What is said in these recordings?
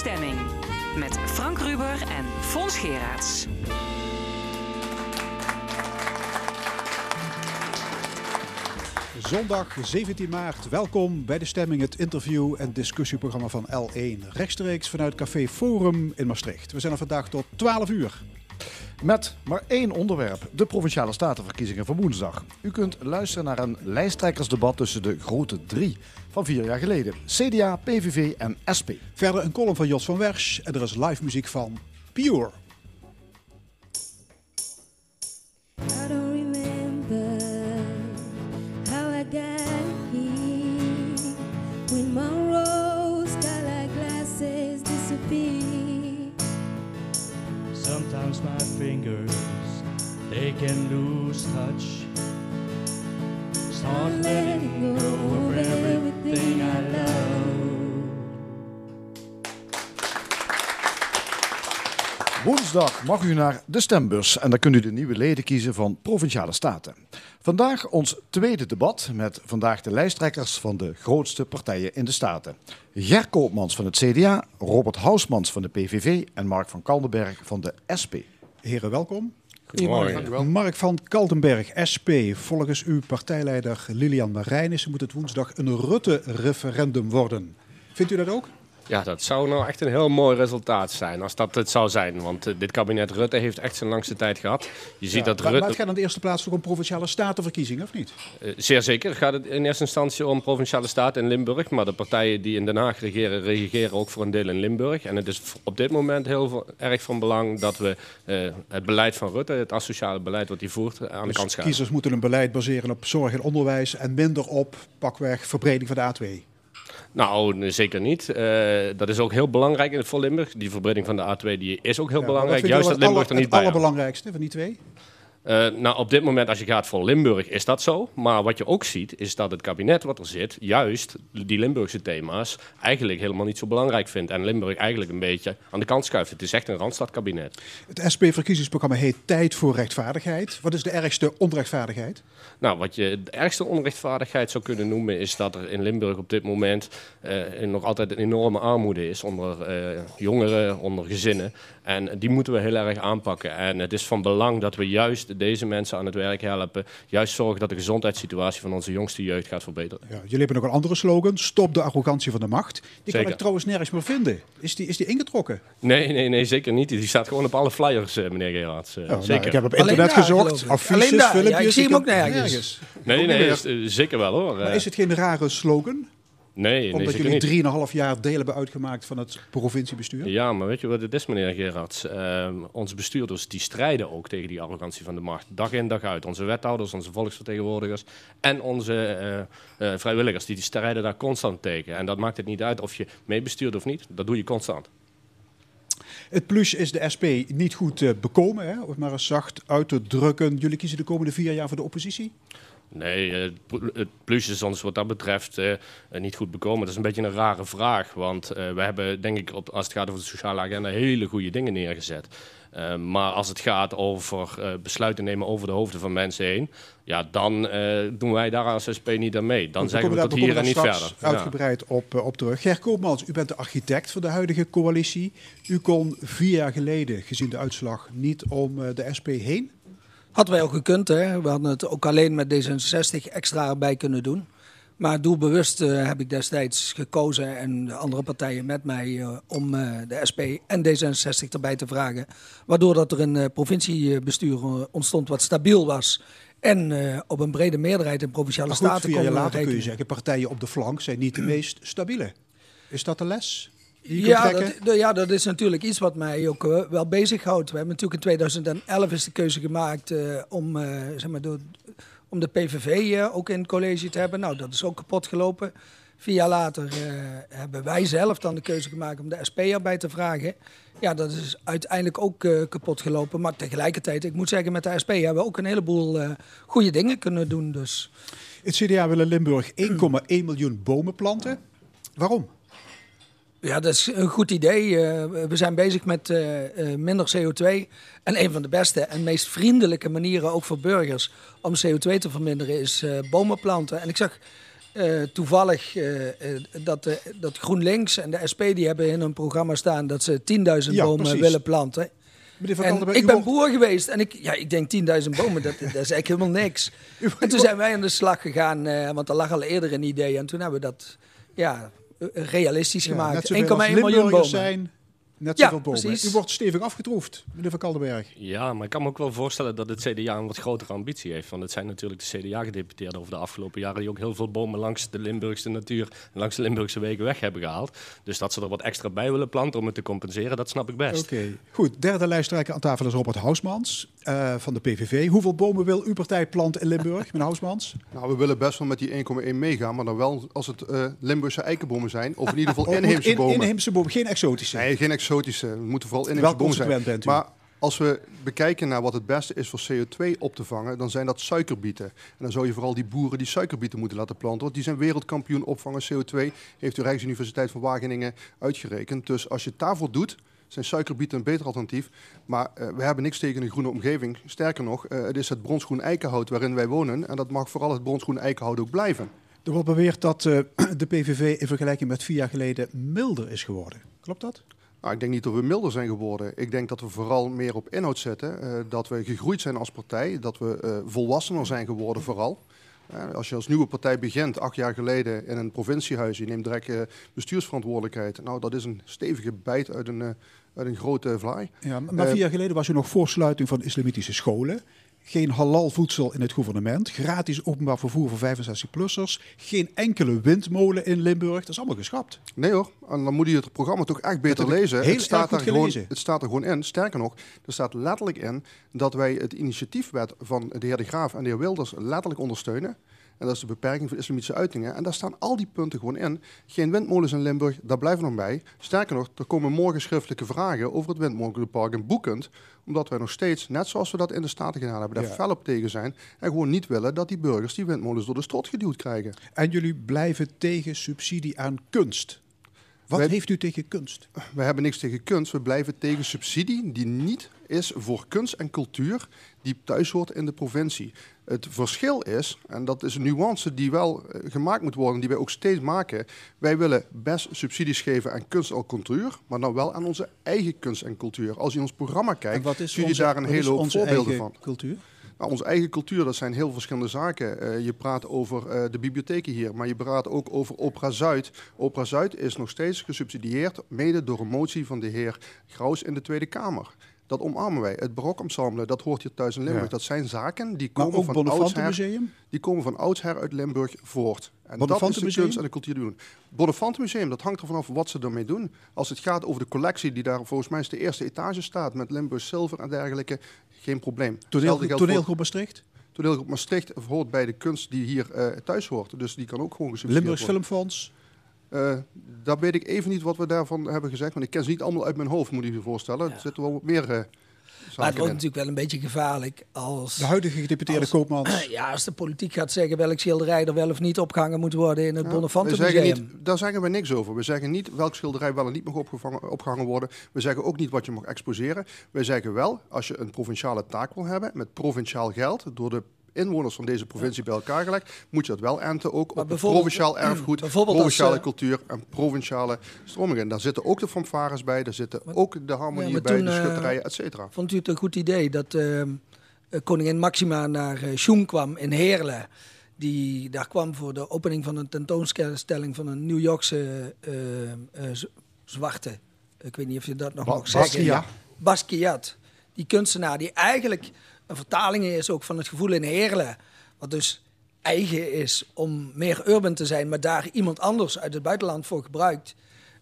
stemming. Met Frank Ruber en Fons Geraerts. Zondag 17 maart. Welkom bij de stemming, het interview- en discussieprogramma van L1. Rechtstreeks vanuit Café Forum in Maastricht. We zijn er vandaag tot 12 uur. Met maar één onderwerp, de Provinciale Statenverkiezingen van woensdag. U kunt luisteren naar een lijsttrekkersdebat tussen de grote drie van vier jaar geleden. CDA, PVV en SP. Verder een column van Jos van Wersch en er is live muziek van Pure. Can lose touch. Start letting go of everything I love. Woensdag mag u naar de stembus en dan kunt u de nieuwe leden kiezen van Provinciale Staten. Vandaag ons tweede debat met vandaag de lijsttrekkers van de grootste partijen in de Staten. Ger Koopmans van het CDA, Robert Hausmans van de PVV en Mark van Kaldenberg van de SP. Heren, welkom. Goedemorgen. Mark van Kaltenberg, SP. Volgens uw partijleider Lilian Marijnissen moet het woensdag een Rutte-referendum worden. Vindt u dat ook? Ja, dat zou nou echt een heel mooi resultaat zijn als dat het zou zijn. Want eh, dit kabinet Rutte heeft echt zijn langste tijd gehad. Je ziet dat maar, maar Rutte... het gaat in de eerste plaats toch om provinciale statenverkiezingen, of niet? Eh, zeer zeker gaat het in eerste instantie om Provinciale Staten in Limburg. Maar de partijen die in Den Haag regeren, regeren ook voor een deel in Limburg. En het is op dit moment heel erg van belang dat we eh, het beleid van Rutte, het asociale beleid wat hij voert, aan de Dus kant schuiven. kiezers moeten een beleid baseren op zorg en onderwijs en minder op pakweg verbreding van de A2. Nou, zeker niet. Eh, dat is ook heel belangrijk in het voor Limburg. Die verbreding van de A2 die is ook heel Ja, belangrijk. Juist dat Limburg er aller- niet bij Het allerbelangrijkste van die twee? Eh, nou, op dit moment, als je gaat voor Limburg, is dat zo. Maar wat je ook ziet, is dat het kabinet wat er zit, juist die Limburgse thema's eigenlijk helemaal niet zo belangrijk vindt. En Limburg eigenlijk een beetje aan de kant schuift. Het is echt een randstadkabinet. Het SP-verkiezingsprogramma heet Tijd voor Rechtvaardigheid. Wat is de ergste onrechtvaardigheid? Nou, wat je de ergste onrechtvaardigheid zou kunnen noemen, is dat er in Limburg op dit moment eh, nog altijd een enorme armoede is onder eh, jongeren, onder gezinnen. En die moeten we heel erg aanpakken. En het is van belang dat we juist deze mensen aan het werk helpen. Juist zorgen dat de gezondheidssituatie van onze jongste jeugd gaat verbeteren. Ja, jullie hebben nog een andere slogan. Stop de arrogantie van de macht. Die kan ik trouwens nergens meer vinden. Is die, is die ingetrokken? Nee, nee, nee, zeker niet. Die staat gewoon op alle flyers, eh, meneer Gerards. Oh, nou, zeker. ik heb op internet gezocht. Affiches, Alleen daar. Ja, filmpjes. ik zie hem ook nergens. Nee, nee, is, eh, zeker wel hoor. Maar Eh, is het geen rare slogan? nee, nee, Omdat jullie drieënhalf jaar deel hebben uitgemaakt van het provinciebestuur? Ja, maar weet je wat het is, meneer Gerards? Ehm, onze bestuurders die strijden ook tegen die arrogantie van de macht. Dag in, dag uit. Onze wethouders, onze volksvertegenwoordigers en onze eh, vrijwilligers, die, die strijden daar constant tegen. En dat maakt het niet uit of je meebestuurt of niet. Dat doe je constant. Het plus is de SP niet goed eh, bekomen, hè? om het maar eens zacht uit te drukken. Jullie kiezen de komende vier jaar voor de oppositie? Nee, eh, het pl- het plus is ons wat dat betreft eh, niet goed bekomen. Dat is een beetje een rare vraag. Want we hebben, denk ik, als het gaat over de sociale agenda, hele goede dingen neergezet. Eh, maar als het gaat over eh, besluiten nemen over de hoofden van mensen heen, ja, dan eh, doen wij daar als SP niet aan mee. Dan zeggen we tot hier en niet verder. straks Ja. uitgebreid op, op terug. Ger Koopmans, u bent de architect van de huidige coalitie. U kon vier jaar geleden, gezien de uitslag, niet om eh, de SP heen. Hadden wij ook gekund, hè? We hadden het ook alleen met D66 extra erbij kunnen doen. Maar doelbewust eh, heb ik destijds gekozen en de andere partijen met mij eh, om eh, de SP en D66 erbij te vragen. Waardoor dat er een provinciebestuur ontstond wat stabiel was. En op een brede meerderheid in provinciale goed, staten kon later kun je rekenen. zeggen, partijen op de flank zijn niet de meest stabiele. Is dat de les Ja dat, ja, dat is natuurlijk iets wat mij ook eh, wel bezighoudt. We hebben natuurlijk in 2011 is de keuze gemaakt om, zeg maar, door, om de PVV eh, ook in het college te hebben. Nou, dat is ook kapot gelopen. Vier jaar later eh, hebben wij zelf dan de keuze gemaakt om de SP erbij te vragen. Ja, dat is uiteindelijk ook eh, kapot gelopen. Maar tegelijkertijd, ik moet zeggen, met de SP hebben we ook een heleboel eh goede dingen kunnen doen. Dus Het CDA wil in Limburg 1,1 miljoen bomen planten. Waarom? Ja, dat is een goed idee. Eh, we zijn bezig met eh, eh, minder CO2. En een van de beste en meest vriendelijke manieren ook voor burgers om CO2 te verminderen is bomen planten. En ik zag toevallig dat, dat GroenLinks en de SP die hebben in hun programma staan dat ze 10.000 Ja, bomen precies. willen planten. En ik ben boer geweest en ik, ja, ik denk 10.000 bomen, dat, dat is eigenlijk helemaal niks. En toen zijn wij aan de slag gegaan, want er lag al eerder een idee. En toen hebben we dat ja, realistisch Ja, gemaakt. net 1,1 zoveel als miljoen bomen. Zijn, net Ja, zoveel bomen. precies. U wordt stevig afgetroefd, meneer Van Kaldenberg. Ja, maar ik kan me ook wel voorstellen dat het CDA een wat grotere ambitie heeft. Want het zijn natuurlijk de CDA-gedeputeerden over de afgelopen jaren... die ook heel veel bomen langs de Limburgse natuur... en langs de Limburgse wegen weg hebben gehaald. Dus dat ze er wat extra bij willen planten om het te compenseren, dat snap ik best. Oké, goed. Derde lijsttrekker aan tafel is Robert Hausmans eh, van de PVV. Hoeveel bomen wil uw partij planten in Limburg, meneer Hausmans? Nou, we willen best wel met die 1,1 meegaan, maar dan wel als het eh, Limburgse eikenbomen zijn. Of in ieder geval Oh, inheemse in- bomen. Inheemse bomen, geen exotische. Nee, geen exotische. We moeten vooral inheemse bomen zijn. bent u. Maar als we bekijken naar wat het beste is voor CO2 op te vangen, dan zijn dat suikerbieten. En dan zou je vooral die boeren die suikerbieten moeten laten planten. Want die zijn wereldkampioen opvangen CO2, heeft de Rijksuniversiteit van Wageningen uitgerekend. Dus als je het daarvoor doet, zijn suikerbieten een beter alternatief. Maar eh, we hebben niks tegen een groene omgeving. Sterker nog, eh, het is het bronsgroen eikenhout waarin wij wonen. En dat mag vooral het bronsgroen eikenhout ook blijven. Er wordt beweerd dat eh, de PVV in vergelijking met vier jaar geleden milder is geworden. Klopt dat? Nou, ik denk niet dat we milder zijn geworden. Ik denk dat we vooral meer op inhoud zetten. dat we gegroeid zijn als partij. Dat we volwassener zijn geworden vooral. Eh, als je als nieuwe partij begint, acht jaar geleden in een provinciehuis, je neemt direct eh, bestuursverantwoordelijkheid. Nou, dat is een stevige bijt uit een, eh, uit een grote vlaai. Ja, maar vier jaar geleden was u nog voor sluiting van islamitische scholen. Geen halal voedsel in het gouvernement. Gratis openbaar vervoer voor 65-plussers. Geen enkele windmolen in Limburg. Dat is allemaal geschrapt. Nee hoor, en dan moet je het programma toch echt beter lezen. heel het, staat daar gewoon, het staat er gewoon in. Sterker nog, er staat letterlijk in dat wij het initiatiefwet van de heer De Graaf en de heer Wilders letterlijk ondersteunen. En dat is de beperking van islamitische uitingen. En daar staan al die punten gewoon in. Geen windmolens in Limburg, daar blijven we nog bij. Sterker nog, er komen morgen schriftelijke vragen over het windmolenpark in Boekend. Omdat wij nog steeds, net zoals we dat in de Staten gedaan hebben, daar Ja. fel op tegen zijn. En gewoon niet willen dat die burgers die windmolens door de strot geduwd krijgen. En jullie blijven tegen subsidie aan kunst. Wat Wij- heeft u tegen kunst? We hebben niks tegen kunst. We blijven tegen subsidie die niet is voor kunst en cultuur die thuis hoort in de provincie. Het verschil is, en dat is een nuance die wel eh, gemaakt moet worden, die wij ook steeds maken. Wij willen best subsidies geven aan kunst en cultuur, maar dan wel aan onze eigen kunst en cultuur. Als je in ons programma kijkt, zie je daar een hele hoop onze voorbeelden eigen van. cultuur? Nou, onze eigen cultuur, dat zijn heel verschillende zaken. Eh, je praat over eh, de bibliotheken hier, maar je praat ook over Opera Zuid. Opera Zuid is nog steeds gesubsidieerd, mede door een motie van de heer Graus in de Tweede Kamer. Dat omarmen wij. Het barokensemble, dat hoort hier thuis in Limburg. Ja. Dat zijn zaken die komen, ook van oudsher, die komen van oudsher uit Limburg voort. En dat is de Museum? kunst en de cultuur die we doen. Bonnefante Museum, dat hangt er vanaf wat ze ermee doen. Als het gaat over de collectie die daar volgens mij is de eerste etage staat... met Limburg zilver en dergelijke, geen probleem. Toneel, Hetzelfde geldt voor- toneelgroep Maastricht? Toneelgroep Maastricht hoort bij de kunst die hier eh, thuis hoort. Dus die kan ook gewoon Limburgs worden. Filmfonds? Eh, daar weet ik even niet wat we daarvan hebben gezegd. Want ik ken ze niet allemaal uit mijn hoofd, moet ik je voorstellen. Er zitten wel wat meer eh, Maar het wordt in. natuurlijk wel een beetje gevaarlijk als... De huidige gedeputeerde Koopmans? Ja, als de politiek gaat zeggen welk schilderij er wel of niet opgehangen moet worden in het Ja, Bonnefante we zeggen Museum. niet, daar zeggen we niks over. We zeggen niet welk schilderij wel en niet mag opgehangen worden. We zeggen ook niet wat je mag exposeren. We zeggen wel, als je een provinciale taak wil hebben met provinciaal geld door de inwoners van deze provincie bij elkaar gelegd, moet je dat wel enten ook Maar op bijvoorbeeld- provinciaal erfgoed, als, provinciale eh, cultuur en provinciale stromingen. Daar zitten ook de fanfares bij, daar zitten ook de harmonie maar bij, toen, de eh, schutterijen, et cetera. Vond u het een goed idee dat ehm, eh, koningin Maxima naar uh, kwam in Heerlen? Die daar kwam voor de opening van een tentoonstelling van een New Yorkse zwarte. Ik weet niet of je dat nog Ba- mag zeggen. Basquiat. Basquiat. Die kunstenaar die eigenlijk een vertaling is ook van het gevoel in Heerlen. Wat dus eigen is om meer urban te zijn, maar daar iemand anders uit het buitenland voor gebruikt.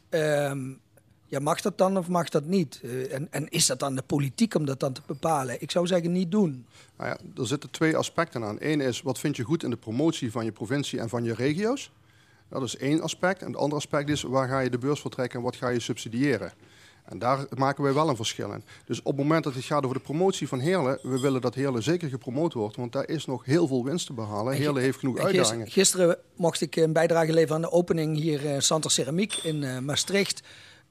Ehm, ja, mag dat dan of mag dat niet? Eh, en, en is dat dan de politiek om dat dan te bepalen? Ik zou zeggen niet doen. Nou ja, er zitten twee aspecten aan. Eén is, wat vind je goed in de promotie van je provincie en van je regio's? Dat is één aspect. En het andere aspect is, waar ga je de beurs voor trekken en wat ga je subsidiëren? En daar maken wij wel een verschil in. Dus op het moment dat het gaat over de promotie van Heerlen, we willen dat Heerlen zeker gepromoot wordt, want daar is nog heel veel winst te behalen. En Heerlen heeft genoeg uitdagingen. Gisteren mocht ik een bijdrage leveren aan de opening hier in Santer Ceramiek in eh, Maastricht.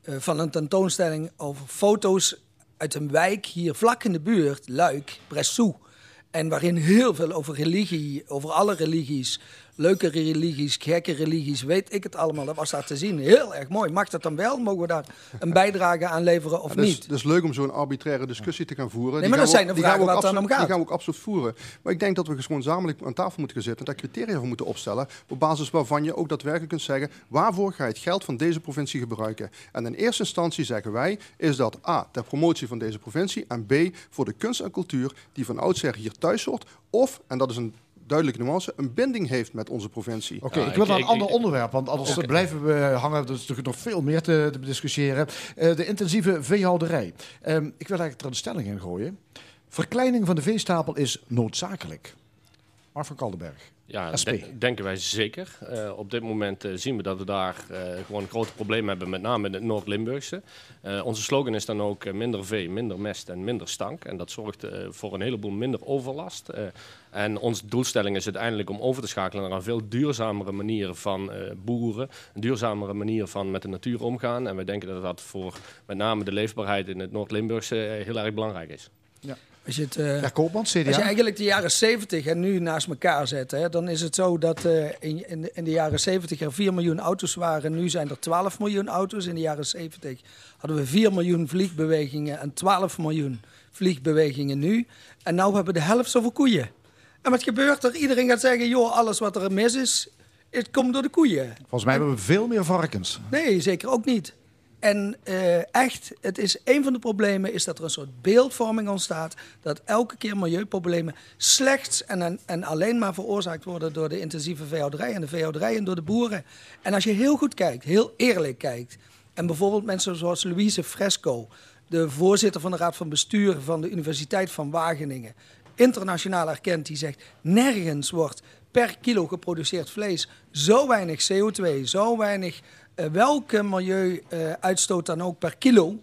eh, van een tentoonstelling over foto's uit een wijk hier vlak in de buurt, Luik, Bressou. En waarin heel veel over religie, over alle religies, leuke religies, gekke religies, weet ik het allemaal. Dat was daar te zien. Heel erg mooi. Mag dat dan wel? Mogen we daar een bijdrage aan leveren of Ja, dus, niet? Het is leuk om zo'n arbitraire discussie te gaan voeren. Nee, maar dat zijn de ook- die gaan vragen we ook waar het dan om absoluut- gaat. Die gaan we ook absoluut voeren. Maar ik denk dat we gewoon gezamenlijk aan tafel moeten gaan zitten en daar criteria voor moeten opstellen. Op basis waarvan je ook daadwerkelijk kunt zeggen, waarvoor ga je het geld van deze provincie gebruiken? En in eerste instantie zeggen wij, is dat A, ter promotie van deze provincie en B, voor de kunst en cultuur die van oudsher hier thuis hoort. Of, en dat is een duidelijke nuance, een binding heeft met onze provincie. Oké, Ja, ik wil ik- naar een ik- ander ik- onderwerp, want anders blijven we hangen. Er is natuurlijk nog veel meer te, te discussiëren. Eh, de intensieve veehouderij. Ehm, ik wil eigenlijk er een stelling in gooien. Verkleining van de veestapel is noodzakelijk. Mark van Kaldenberg. Ja, SP. de- denken wij zeker. Eh, op dit moment eh, zien we dat we daar eh, gewoon grote problemen hebben, met name in het Noord-Limburgse. Eh, onze slogan is dan ook minder vee, minder mest en minder stank. En dat zorgt eh, voor een heleboel minder overlast. Eh, en onze doelstelling is uiteindelijk om over te schakelen naar een veel duurzamere manier van eh, boeren. Een duurzamere manier van met de natuur omgaan. En wij denken dat dat voor met name de leefbaarheid in het Noord-Limburgse heel erg belangrijk is. Als je het, eh, Ja, Koopmans. Als je eigenlijk de jaren 70 en nu naast elkaar zet, hè, dan is het zo dat eh, in, in, de, in de jaren 70 er 4 miljoen auto's waren. Nu zijn er 12 miljoen auto's. In de jaren 70 hadden we 4 miljoen vliegbewegingen en 12 miljoen vliegbewegingen nu. En nu hebben we de helft zoveel koeien. En wat gebeurt er? Iedereen gaat zeggen, joh, alles wat er mis is, het komt door de koeien. Volgens mij hebben we veel meer varkens. Nee, zeker ook niet. En eh, echt, het is een van de problemen is dat er een soort beeldvorming ontstaat. Dat elke keer milieuproblemen slechts en, en, en alleen maar veroorzaakt worden door de intensieve veehouderij en de veehouderij en door de boeren. En als je heel goed kijkt, heel eerlijk kijkt. En bijvoorbeeld mensen zoals Louise Fresco, de voorzitter van de Raad van Bestuur van de Universiteit van Wageningen, internationaal erkend, die zegt: nergens wordt per kilo geproduceerd vlees zo weinig CO2, zo weinig welke milieu-uitstoot dan ook per kilo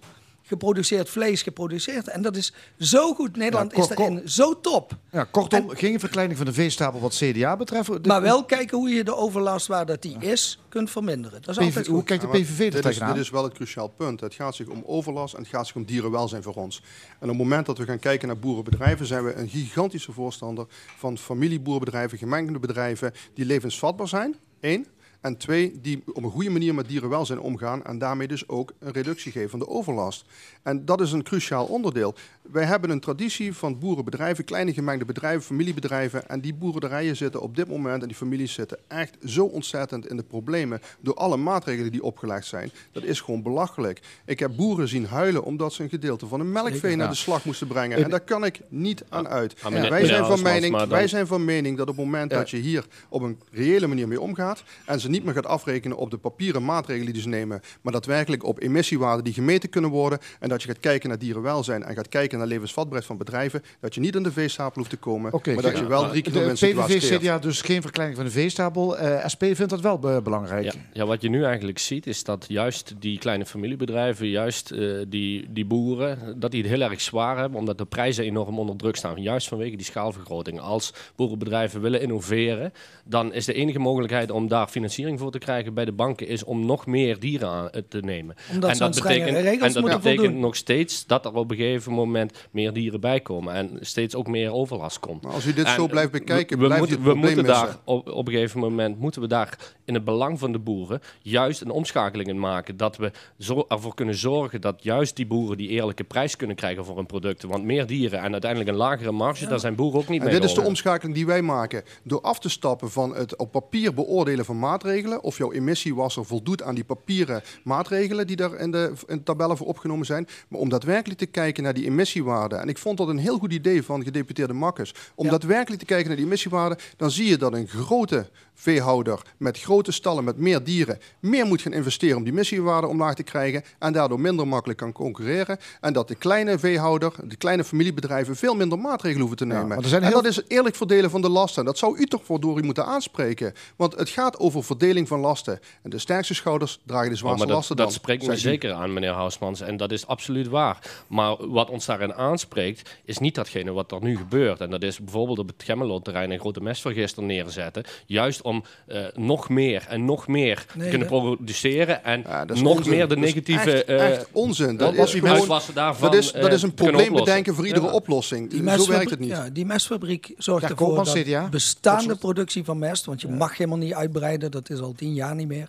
geproduceerd vlees geproduceerd. En dat is zo goed. Nederland Ja, is kort- daarin zo top. Ja, kortom, geen verkleining van de veestapel wat CDA betreft. De- Maar wel kijken hoe je de overlast waar dat die is, kunt verminderen. Dat is PV altijd hoe goed. kijkt de PVV er dit, is, tegenaan? dit is wel het cruciaal punt. Het gaat zich om overlast en het gaat zich om dierenwelzijn voor ons. En op het moment dat we gaan kijken naar boerenbedrijven, zijn we een gigantische voorstander van familieboerenbedrijven, gemengde bedrijven die levensvatbaar zijn. Eén. En twee, die op een goede manier met dierenwelzijn omgaan en daarmee dus ook een reductie geven van de overlast. En dat is een cruciaal onderdeel. Wij hebben een traditie van boerenbedrijven, kleine gemengde bedrijven, familiebedrijven. En die boerderijen zitten op dit moment en die families zitten echt zo ontzettend in de problemen door alle maatregelen die opgelegd zijn. Dat is gewoon belachelijk. Ik heb boeren zien huilen omdat ze een gedeelte van een melkvee naar de slag moesten brengen. En daar kan ik niet aan uit. Ah, wij, zijn van mening, wij zijn van mening dat op het moment dat je hier op een reële manier mee omgaat en ze niet meer gaat afrekenen op de papieren maatregelen die ze nemen, maar daadwerkelijk op emissiewaarden die gemeten kunnen worden en dat je gaat kijken naar dierenwelzijn en gaat kijken naar levensvatbaarheid van bedrijven, dat je niet aan de veestapel hoeft te komen, Oké, maar dat ja, je wel drie keer de de mensen PVV, CDA dus geen verkleining van de veestapel. Eh, SP vindt dat wel be- belangrijk. Ja, ja, wat je nu eigenlijk ziet is dat juist die kleine familiebedrijven, juist eh, die, die boeren, dat die het heel erg zwaar hebben, omdat de prijzen enorm onder druk staan. Juist vanwege die schaalvergroting. Als boerenbedrijven willen innoveren, dan is de enige mogelijkheid om daar financiering voor te krijgen bij de banken, is om nog meer dieren aan eh, te nemen. Omdat en strengere regels en dat moeten betekent voldoen. nog steeds dat er op een gegeven moment meer dieren bij komen en steeds ook meer overlast komt. Maar als u dit En zo blijft bekijken, we, we blijft het we moeten missen. daar op, op een gegeven moment moeten we daar in het belang van de boeren juist een omschakeling in maken. Dat we zo ervoor kunnen zorgen dat juist die boeren die eerlijke prijs kunnen krijgen voor hun producten. Want meer dieren en uiteindelijk een lagere marge, daar zijn boeren ook niet En mee dit is de omschakeling die wij maken. Door af te stappen van het op papier beoordelen van maatregelen. Of jouw emissiewasser voldoet aan die papieren maatregelen die daar in de, in de tabellen voor opgenomen zijn. Maar om daadwerkelijk te kijken naar die emissiewaarden. En ik vond dat een heel goed idee van gedeputeerde Makkers. Om Ja. daadwerkelijk te kijken naar die emissiewaarden. Dan zie je dat een grote veehouder met grote stallen, met meer dieren, meer moet gaan investeren om die emissiewaarden omlaag te krijgen. En daardoor minder makkelijk kan concurreren. En dat de kleine veehouder, de kleine familiebedrijven veel minder maatregelen hoeven te nemen. want er zijn en heel- dat is eerlijk verdelen van de lasten. Dat zou u toch voor door u moeten aanspreken. Want het gaat over verdeling van lasten. En de sterkste schouders dragen de Oh, zwaarste maar dat, lasten dat dan. spreekt me zeker aan, meneer Hausmans. En dat is absoluut waar. Maar wat ons daarin aanspreekt, is niet datgene wat er nu gebeurt. En dat is bijvoorbeeld op het Gemmelot-terrein een grote mestvergister neerzetten. Juist om eh, nog meer en nog meer te kunnen produceren. En Ja, nog onzin. meer de Dat is negatieve... echt, eh, echt onzin. Dat is gewoon, daarvan, dat is, dat eh, is een probleem bedenken voor iedere Ja. oplossing. Die Zo werkt het niet. Ja, die mestfabriek zorgt Ja, ervoor dat CDA. bestaande productie van mest, want je mag helemaal niet uitbreiden, dat is al tien jaar niet meer.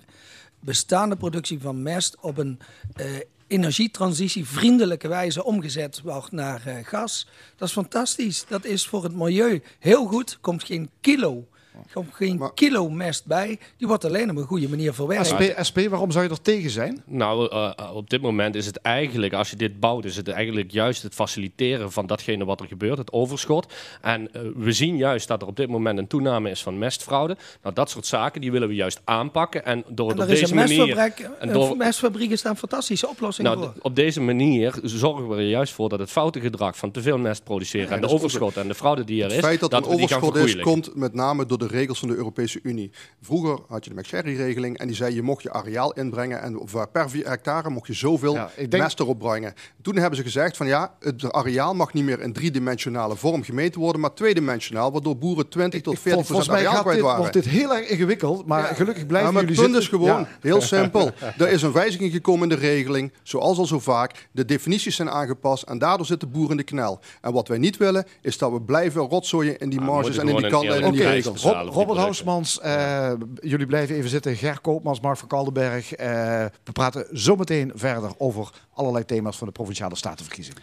Bestaande productie van mest op een eh energietransitievriendelijke wijze omgezet wordt naar eh, gas. Dat is fantastisch. Dat is voor het milieu heel goed. Komt geen kilo, komt geen Maar- kilo mest bij. Die wordt alleen op een goede manier verwerkt. SP, SP, waarom zou je er tegen zijn? Nou, eh, eh, op dit moment is het eigenlijk, als je dit bouwt, is het eigenlijk juist het faciliteren van datgene wat er gebeurt, het overschot. En eh, we zien juist dat er op dit moment een toename is van mestfraude. Nou, dat soort zaken, die willen we juist aanpakken. En door En het er op is deze een manier... mestfabriek. en En door- Mestfabrieken staan fantastische oplossingen Nou, voor. op deze manier zorgen we er juist voor dat het foute gedrag van te veel mest produceren en de dat overschot en de fraude die er Het is, feit dat, er een gaan overschot is, komt met name door de regels van de Europese Unie. Vroeger had je de McSherry-regeling en die zei je mocht je areaal inbrengen en op- per vier hectare mocht je zoveel Ja, denk- mest erop brengen. Toen hebben ze gezegd van ja, het areaal mag niet meer in driedimensionale vorm gemeten worden, maar tweedimensionaal, waardoor boeren 20 tot 40 Volgens mij areaal gaat kwijt dit, waren. wordt dit heel erg ingewikkeld, maar gelukkig blijven Ja, maar jullie het punt is gewoon Ja. heel simpel. Er is een wijziging gekomen in de regeling, zoals al zo vaak. De definities zijn aangepast en daardoor zit de boer in de knel. En wat wij niet willen, is dat we blijven rotzooien in die Ah, marges en in die kanten en in die regels. Robert. Hausmans, eh, jullie blijven even zitten. Ger Koopmans, Mark van Kaldenberg. eh, we praten zometeen verder over allerlei thema's van de Provinciale Statenverkiezingen.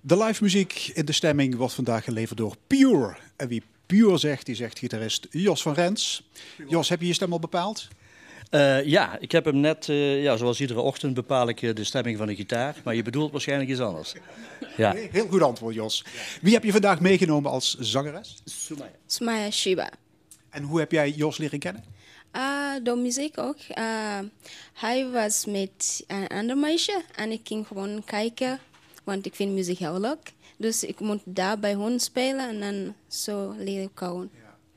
De live muziek in de stemming wordt vandaag geleverd door Pure. En wie Pure zegt, die zegt gitarist Jos van Rens. Jos, heb je je stem al bepaald? Eh, ja, ik heb hem net, eh, ja, zoals iedere ochtend bepaal ik de stemming van de gitaar. Maar je bedoelt waarschijnlijk iets anders. Ja. Heel goed antwoord, Jos. Wie heb je vandaag meegenomen als zangeres? Sumaya Shiba. En hoe heb jij Jos leren kennen? Ah, door muziek ook. Ah, hij was met een ander meisje en ik ging gewoon kijken, want ik vind muziek heel leuk. Dus ik moet daar bij hun spelen en dan zo leer ik gewoon.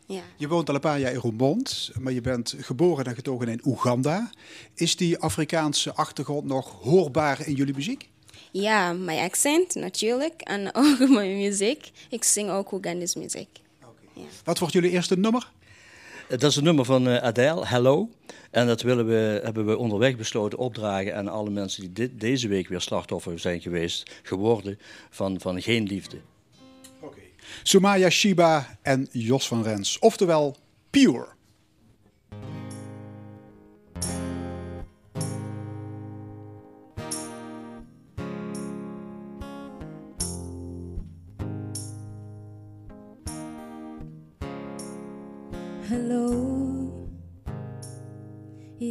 Ja. Je woont al een paar jaar in Roermond, maar je bent geboren en getogen in Oeganda. Is die Afrikaanse achtergrond nog hoorbaar in jullie muziek? Ja, mijn accent natuurlijk en ook mijn muziek. Ik zing ook Oegandese muziek. Wat wordt jullie eerste nummer? Eh, Dat is een nummer van eh, Adele, Hello. En dat willen we, hebben we onderweg besloten opdragen aan alle mensen die dit, deze week weer slachtoffer zijn geweest, geworden van, van geen liefde. Sumaya Shiba en Jos van Rens, oftewel Pure.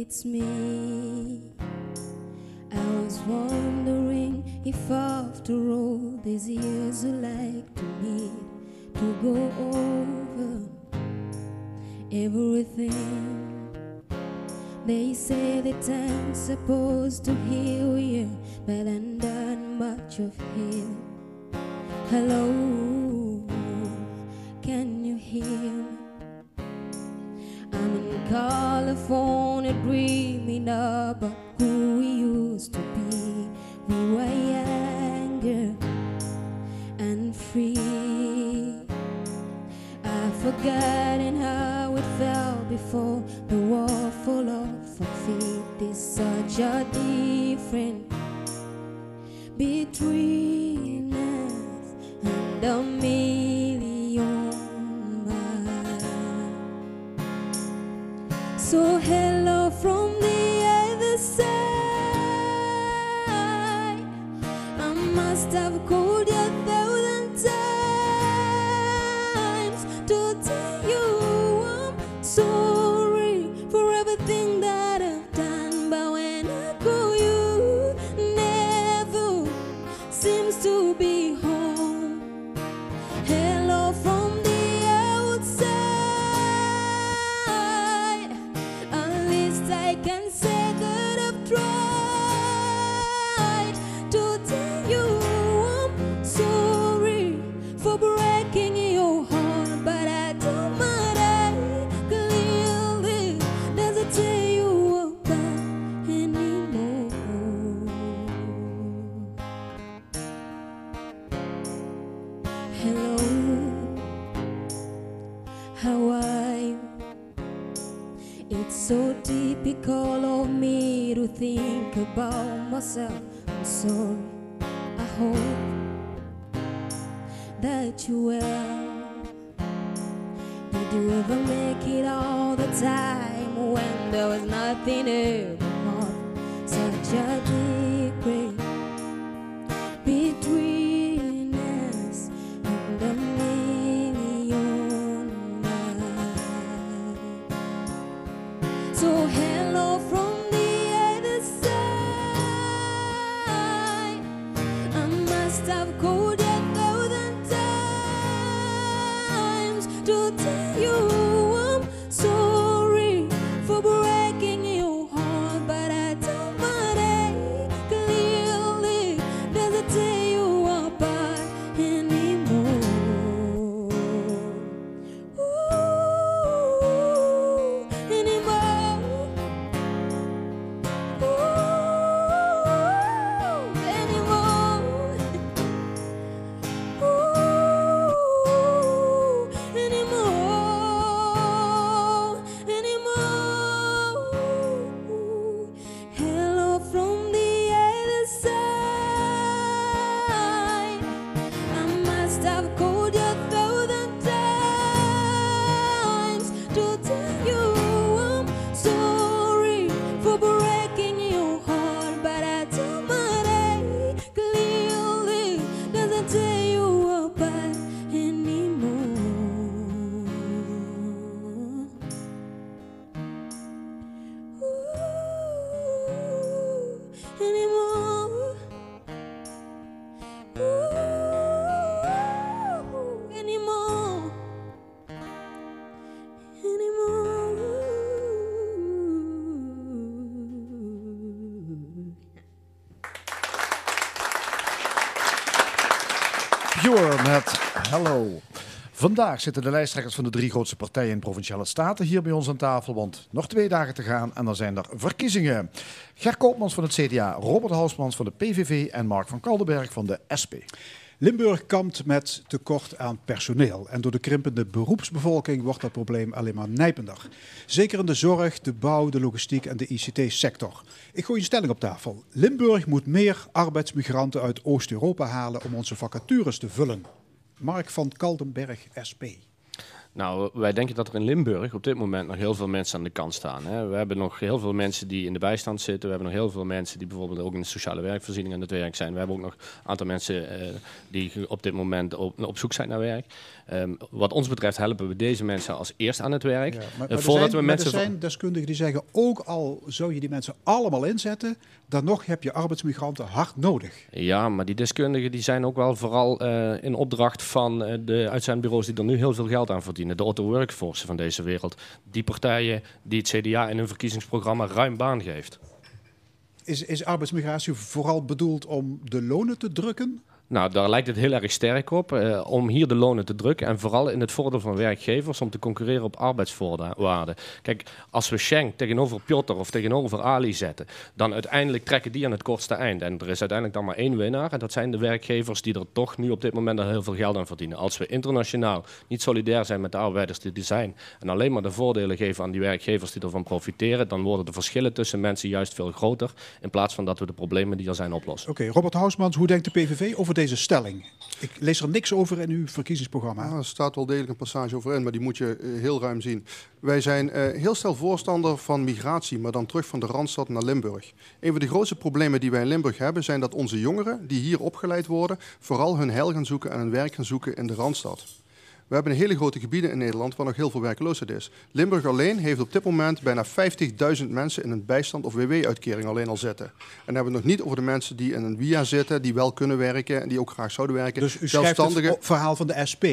It's me. I was wondering if after all these years you like to meet to go over everything. They say that I'm supposed to heal you, but I'm done much of heal. Hello, can you hear me? California dreaming about who we used to be. We were younger and free. I've forgotten how it felt before the war full of feet. There's such a difference between us and a million So hello how are? It's so typical of me to think about myself. I'm sorry, I hope that you will. Did you ever make it all the time when there was nothing anymore? Such a deep met Hello. Vandaag zitten de lijsttrekkers van de drie grootste partijen in provinciale staten hier bij ons aan tafel, want nog twee dagen te gaan en dan zijn er verkiezingen. Ger Koopmans van het CDA, Robert Hausmans van de PVV en Mark van Kaldenberg van de SP. Limburg kampt met tekort aan personeel. En door de krimpende beroepsbevolking wordt dat probleem alleen maar nijpender. Zeker in de zorg, de bouw, de logistiek en de ICT-sector. Ik gooi een stelling op tafel. Limburg moet meer arbeidsmigranten uit Oost-Europa halen om onze vacatures te vullen. Mark van Kaldenberg, SP. Nou, wij denken dat er in Limburg op dit moment nog heel veel mensen aan de kant staan. Hè. We hebben nog heel veel mensen die in de bijstand zitten. We hebben nog heel veel mensen die bijvoorbeeld ook in de sociale werkvoorziening aan het werk zijn. We hebben ook nog een aantal mensen eh, die op dit moment op, op zoek zijn naar werk. Ehm, wat ons betreft helpen we deze mensen als eerst aan het werk. Ja, Eh, maar, maar er voordat zijn, we mensen er zijn deskundigen die zeggen, ook al zou je die mensen allemaal inzetten, dan nog heb je arbeidsmigranten hard nodig. Ja, maar die deskundigen die zijn ook wel vooral eh, in opdracht van eh, de uitzendbureaus die er nu heel veel geld aan verdienen. De Otto Workforce van deze wereld. Die partijen die het CDA in hun verkiezingsprogramma ruim baan geeft. Is, is arbeidsmigratie vooral bedoeld om de lonen te drukken? Nou, daar lijkt het heel erg sterk op eh, om hier de lonen te drukken. En vooral in het voordeel van werkgevers om te concurreren op arbeidsvoorwaarden. Kijk, als we Schenk tegenover Piotr of tegenover Ali zetten, dan uiteindelijk trekken die aan het kortste eind. En er is uiteindelijk dan maar één winnaar. En dat zijn de werkgevers die er toch nu op dit moment al heel veel geld aan verdienen. Als we internationaal niet solidair zijn met de arbeiders die er zijn. En alleen maar de voordelen geven aan die werkgevers die ervan profiteren. Dan worden de verschillen tussen mensen juist veel groter. In plaats van dat we de problemen die er zijn oplossen. Oké, Robert Hausmans, hoe denkt de PVV over deze stelling? Ik lees er niks over in uw verkiezingsprogramma. Ja, er staat wel degelijk een passage over in, maar die moet je eh, heel ruim zien. Wij zijn eh, heel snel voorstander van migratie, maar dan terug van de Randstad naar Limburg. Een van de grootste problemen die wij in Limburg hebben, zijn dat onze jongeren die hier opgeleid worden, vooral hun heil gaan zoeken en hun werk gaan zoeken in de Randstad. We hebben hele grote gebieden in Nederland waar nog heel veel werkloosheid is. Limburg alleen heeft op dit moment bijna 50.000 mensen in een bijstand- of WW-uitkering alleen al zitten. En dan hebben we het nog niet over de mensen die in een WIA zitten, die wel kunnen werken en die ook graag zouden werken. Dus u schrijft het verhaal van de SP.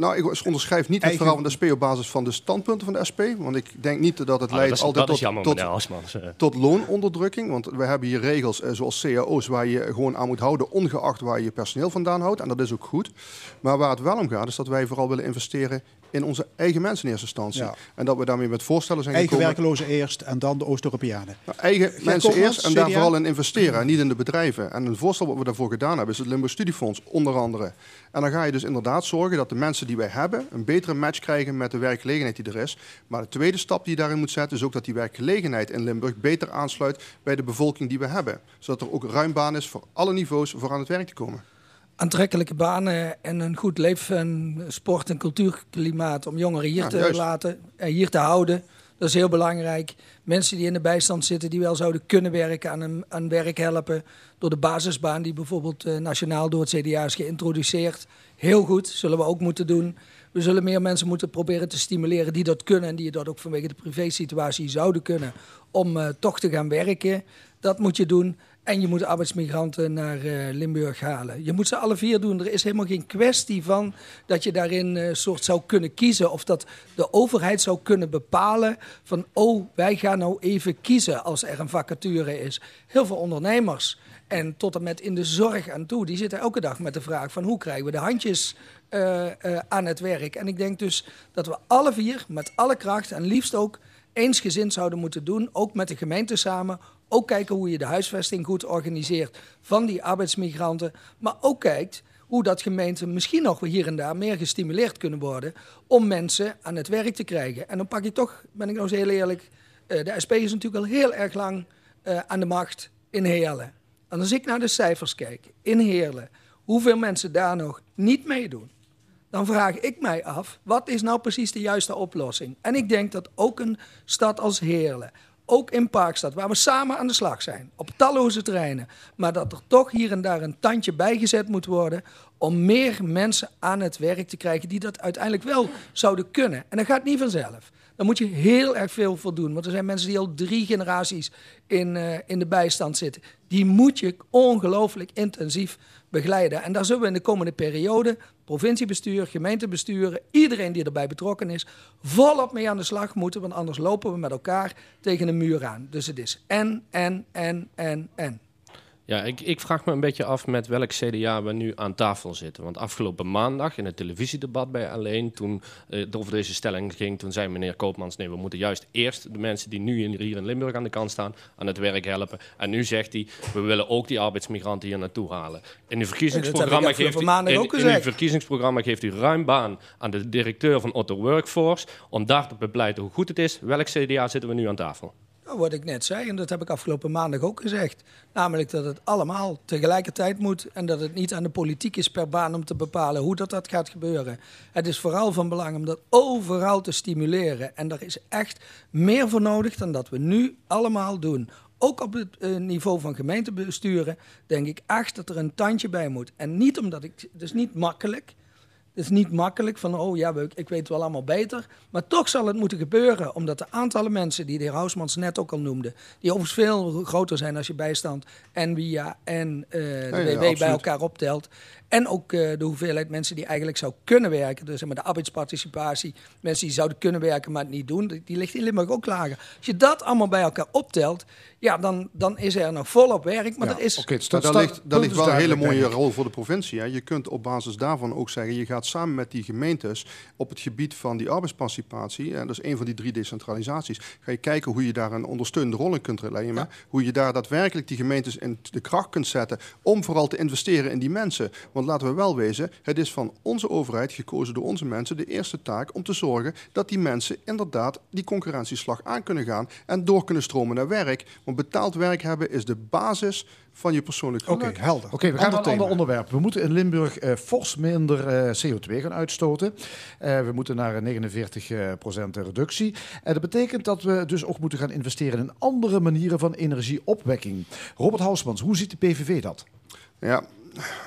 Nou, ik onderschrijf niet het verhaal van de SP op basis van de standpunten van de SP. Want ik denk niet dat het Ah, dat leidt is, altijd dat is tot, jammer. Eh, tot loononderdrukking. Want we hebben hier regels eh, zoals cao's waar je gewoon aan moet houden, ongeacht waar je je personeel vandaan houdt. En dat is ook goed. Maar waar het wel om gaat, is dat wij vooral willen investeren in onze eigen mensen in eerste instantie. Ja. En dat we daarmee met voorstellen zijn Eigen gekomen. werklozen eerst en dan de Oost-Europeanen. Nou, eigen mensen eerst en daar vooral in investeren en niet in de bedrijven. En een voorstel wat we daarvoor gedaan hebben is het Limburg Studiefonds onder andere. En dan ga je dus inderdaad zorgen dat de mensen die wij hebben een betere match krijgen met de werkgelegenheid die er is. Maar de tweede stap die je daarin moet zetten is ook dat die werkgelegenheid in Limburg beter aansluit bij de bevolking die we hebben. Zodat er ook ruim baan is voor alle niveaus voor aan het werk te komen. Aantrekkelijke banen en een goed leef- en sport- en cultuurklimaat om jongeren hier Ja, te juist. laten en hier te houden. Dat is heel belangrijk. Mensen die in de bijstand zitten, die wel zouden kunnen werken, aan, een, aan werk helpen. Door de basisbaan, die bijvoorbeeld eh, nationaal door het CDA is geïntroduceerd. Heel goed, zullen we ook moeten doen. We zullen meer mensen moeten proberen te stimuleren die dat kunnen en die dat ook vanwege de privésituatie zouden kunnen om eh, toch te gaan werken. Dat moet je doen. En je moet arbeidsmigranten naar eh, Limburg halen. Je moet ze alle vier doen. Er is helemaal geen kwestie van dat je daarin een soort zou kunnen kiezen. Of dat de overheid zou kunnen bepalen van... oh, wij gaan nou even kiezen als er een vacature is. Heel veel ondernemers en tot en met in de zorg aan toe... die zitten elke dag met de vraag van hoe krijgen we de handjes eh, aan het werk. En ik denk dus dat we alle vier met alle kracht en liefst ook eensgezind zouden moeten doen, ook met de gemeente samen. Ook kijken hoe je de huisvesting goed organiseert van die arbeidsmigranten. Maar ook kijkt hoe dat gemeenten misschien nog hier en daar meer gestimuleerd kunnen worden om mensen aan het werk te krijgen. En dan pak ik toch, ben ik nou eens heel eerlijk, eh, de SP is natuurlijk al heel erg lang eh, aan de macht in Heerlen. En als ik naar de cijfers kijk in Heerlen, hoeveel mensen daar nog niet meedoen dan vraag ik mij af, wat is nou precies de juiste oplossing? En ik denk dat ook een stad als Heerlen, ook in Parkstad, waar we samen aan de slag zijn, op talloze terreinen, maar dat er toch hier en daar een tandje bijgezet moet worden om meer mensen aan het werk te krijgen die dat uiteindelijk wel zouden kunnen. En dat gaat niet vanzelf. Daar moet je heel erg veel voor doen. Want er zijn mensen die al drie generaties in, eh, in de bijstand zitten. Die moet je ongelooflijk intensief begeleiden. En daar zullen we in de komende periode, provinciebestuur, gemeentebesturen, iedereen die erbij betrokken is, volop mee aan de slag moeten. Want anders lopen we met elkaar tegen een muur aan. Dus het is en, en, en, en, en. Ja, ik, ik vraag me een beetje af met welk CDA we nu aan tafel zitten. Want afgelopen maandag in het televisiedebat bij Alleen, toen eh, het over deze stelling ging, toen zei meneer Koopmans, nee, we moeten juist eerst de mensen die nu in, hier in Limburg aan de kant staan, aan het werk helpen. En nu zegt hij, we willen ook die arbeidsmigranten hier naartoe halen. In uw verkiezingsprogramma, heb ik geeft, u, maandag in, in uw verkiezingsprogramma geeft u ruim baan aan de directeur van Otto Workforce, om daar te bepleiten hoe goed het is. Welk CDA zitten we nu aan tafel? Nou, wat ik net zei, en dat heb ik afgelopen maandag ook gezegd. Namelijk dat het allemaal tegelijkertijd moet en dat het niet aan de politiek is per baan om te bepalen hoe dat, dat gaat gebeuren. Het is vooral van belang om dat overal te stimuleren. En daar is echt meer voor nodig dan dat we nu allemaal doen. Ook op het eh, niveau van gemeentebesturen denk ik echt dat er een tandje bij moet. En niet omdat ik, het is niet makkelijk. Het is niet makkelijk van, oh ja, ik weet het wel allemaal beter. Maar toch zal het moeten gebeuren, omdat de aantallen mensen die de heer Hausmans net ook al noemde, die overigens veel groter zijn als je bijstand en via en eh, de Ja, ja, WW bij elkaar optelt. En ook eh, de hoeveelheid mensen die eigenlijk zou kunnen werken. Dus zeg maar, de arbeidsparticipatie, mensen die zouden kunnen werken maar het niet doen, die, die ligt in Limburg ook lager. Als je dat allemaal bij elkaar optelt, ja, dan, dan is er nog volop werk. Maar Ja, er is oké, Maar staat- daar ligt, daar ligt wel een hele mooie rol voor de provincie. Hè. Je kunt op basis daarvan ook zeggen, je gaat samen met die gemeentes op het gebied van die arbeidsparticipatie, en dat is een van die drie decentralisaties, ga je kijken hoe je daar een ondersteunende rol in kunt nemen. Hoe je daar daadwerkelijk die gemeentes in de kracht kunt zetten om vooral te investeren in die mensen. Want laten we wel wezen, het is van onze overheid, gekozen door onze mensen, de eerste taak om te zorgen dat die mensen inderdaad die concurrentieslag aan kunnen gaan en door kunnen stromen naar werk. Want betaald werk hebben is de basis van je persoonlijk Oké, geluk. helder. Oké, we gaan naar een ander onderwerp. We moeten in Limburg eh, fors minder eh, CO2 gaan uitstoten. Eh, we moeten naar een 49 eh, procent reductie. En dat betekent dat we dus ook moeten gaan investeren in andere manieren van energieopwekking. Robert Hausmans, hoe ziet de PVV dat? Ja,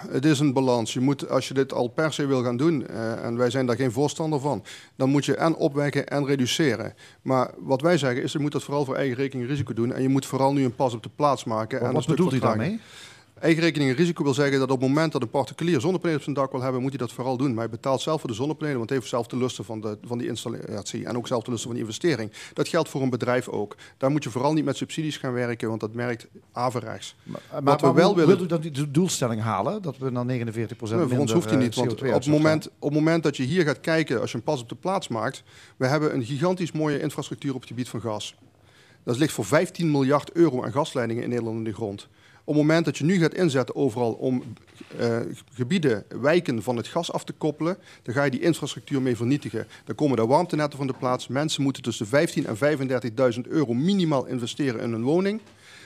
het is een balans. Je moet, als je dit al per se wil gaan doen, eh, en wij zijn daar geen voorstander van, dan moet je en opwekken en reduceren. Maar wat wij zeggen is, je moet dat vooral voor eigen rekening risico doen. En je moet vooral nu een pas op de plaats maken. en Wat bedoelt u daarmee? Eigen rekening en risico wil zeggen dat op het moment dat een particulier zonnepanelen op zijn dak wil hebben, moet hij dat vooral doen. Maar hij betaalt zelf voor de zonnepanelen, want hij heeft zelf de lusten van, de, van die installatie en ook zelf de lusten van die investering. Dat geldt voor een bedrijf ook. Daar moet je vooral niet met subsidies gaan werken, want dat merkt averechts. Maar, Wat we maar wel hoe willen- wilt u dan die do- doelstelling halen? Dat we naar 49% Nee, voor ons hoeft die niet. Want CO2 op het, moment, op het moment dat je hier gaat kijken, als je een pas op de plaats maakt, we hebben een gigantisch mooie infrastructuur op het gebied van gas. Dat ligt voor 15 miljard euro aan gasleidingen in Nederland in de grond. Op het moment dat je nu gaat inzetten overal om eh, gebieden, wijken van het gas af te koppelen, dan ga je die infrastructuur mee vernietigen. Dan komen de warmtenetten van de plaats. Mensen moeten tussen 15 en 35.000 euro minimaal investeren in een woning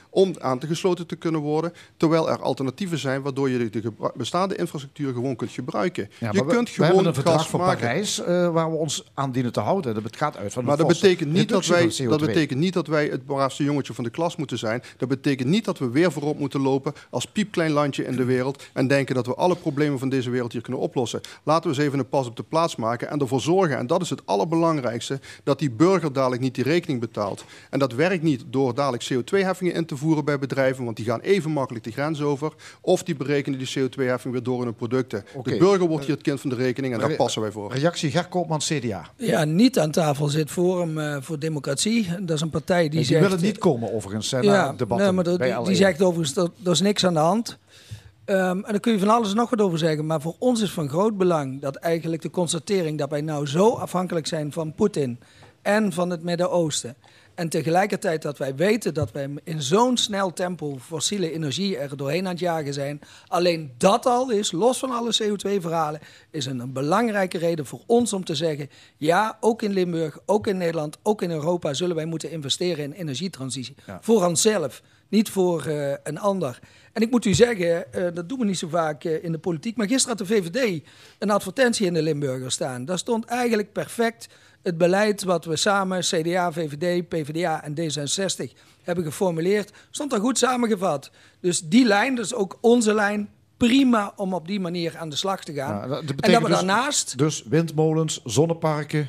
om aan te gesloten te kunnen worden. Terwijl er alternatieven zijn waardoor je de, de bestaande infrastructuur gewoon kunt gebruiken. Ja, je maar we- kunt we gewoon hebben een verdrag van maken. Parijs eh, waar we ons aan dienen te houden. Dat het gaat uit van Maar een dat betekent, niet dat, wij, dat CO2. betekent niet dat wij het braafste jongetje van de klas moeten zijn. Dat betekent niet dat we weer voorop moeten lopen als piepklein landje in de wereld. En denken dat we alle problemen van deze wereld hier kunnen oplossen. Laten we eens even een pas op de plaats maken. En ervoor zorgen, en dat is het allerbelangrijkste, dat die burger dadelijk niet die rekening betaalt. En dat werkt niet door dadelijk CO2-heffingen in te voeren bij bedrijven. Want die gaan even makkelijk de grens over. Of die berekenen die CO2-heffing weer door in hun producten. De burger wordt hier het kind van de rekening en daar passen wij voor. Reactie Ger Koopman, CDA. Ja, niet aan tafel zit Forum eh, voor Democratie. Dat is een partij die Die, die zegt... willen niet komen overigens hè, ja, naar debatten nee, maar dat- bij die, die zegt overigens, dat er is niks aan de hand. Ehm, en daar kun je van alles en nog wat over zeggen. Maar voor ons is van groot belang dat eigenlijk de constatering dat wij nou zo afhankelijk zijn van Poetin en van het Midden-Oosten. En tegelijkertijd dat wij weten dat wij in zo'n snel tempo fossiele energie er doorheen aan het jagen zijn. Alleen dat al is, los van alle CO2-verhalen, is een, een belangrijke reden voor ons om te zeggen: ja, ook in Limburg, ook in Nederland, ook in Europa zullen wij moeten investeren in energietransitie. Ja. Voor onszelf, niet voor eh, een ander. En ik moet u zeggen, eh, dat doen we niet zo vaak eh, in de politiek. Maar gisteren had de VVD een advertentie in de Limburger staan. Daar stond eigenlijk perfect het beleid wat we samen, CDA, VVD, PvdA en D66, hebben geformuleerd. Stond daar goed samengevat. Dus die lijn, dat is ook onze lijn, prima om op die manier aan de slag te gaan. Ja, dat en dat we dus- daarnaast Dus windmolens, zonneparken.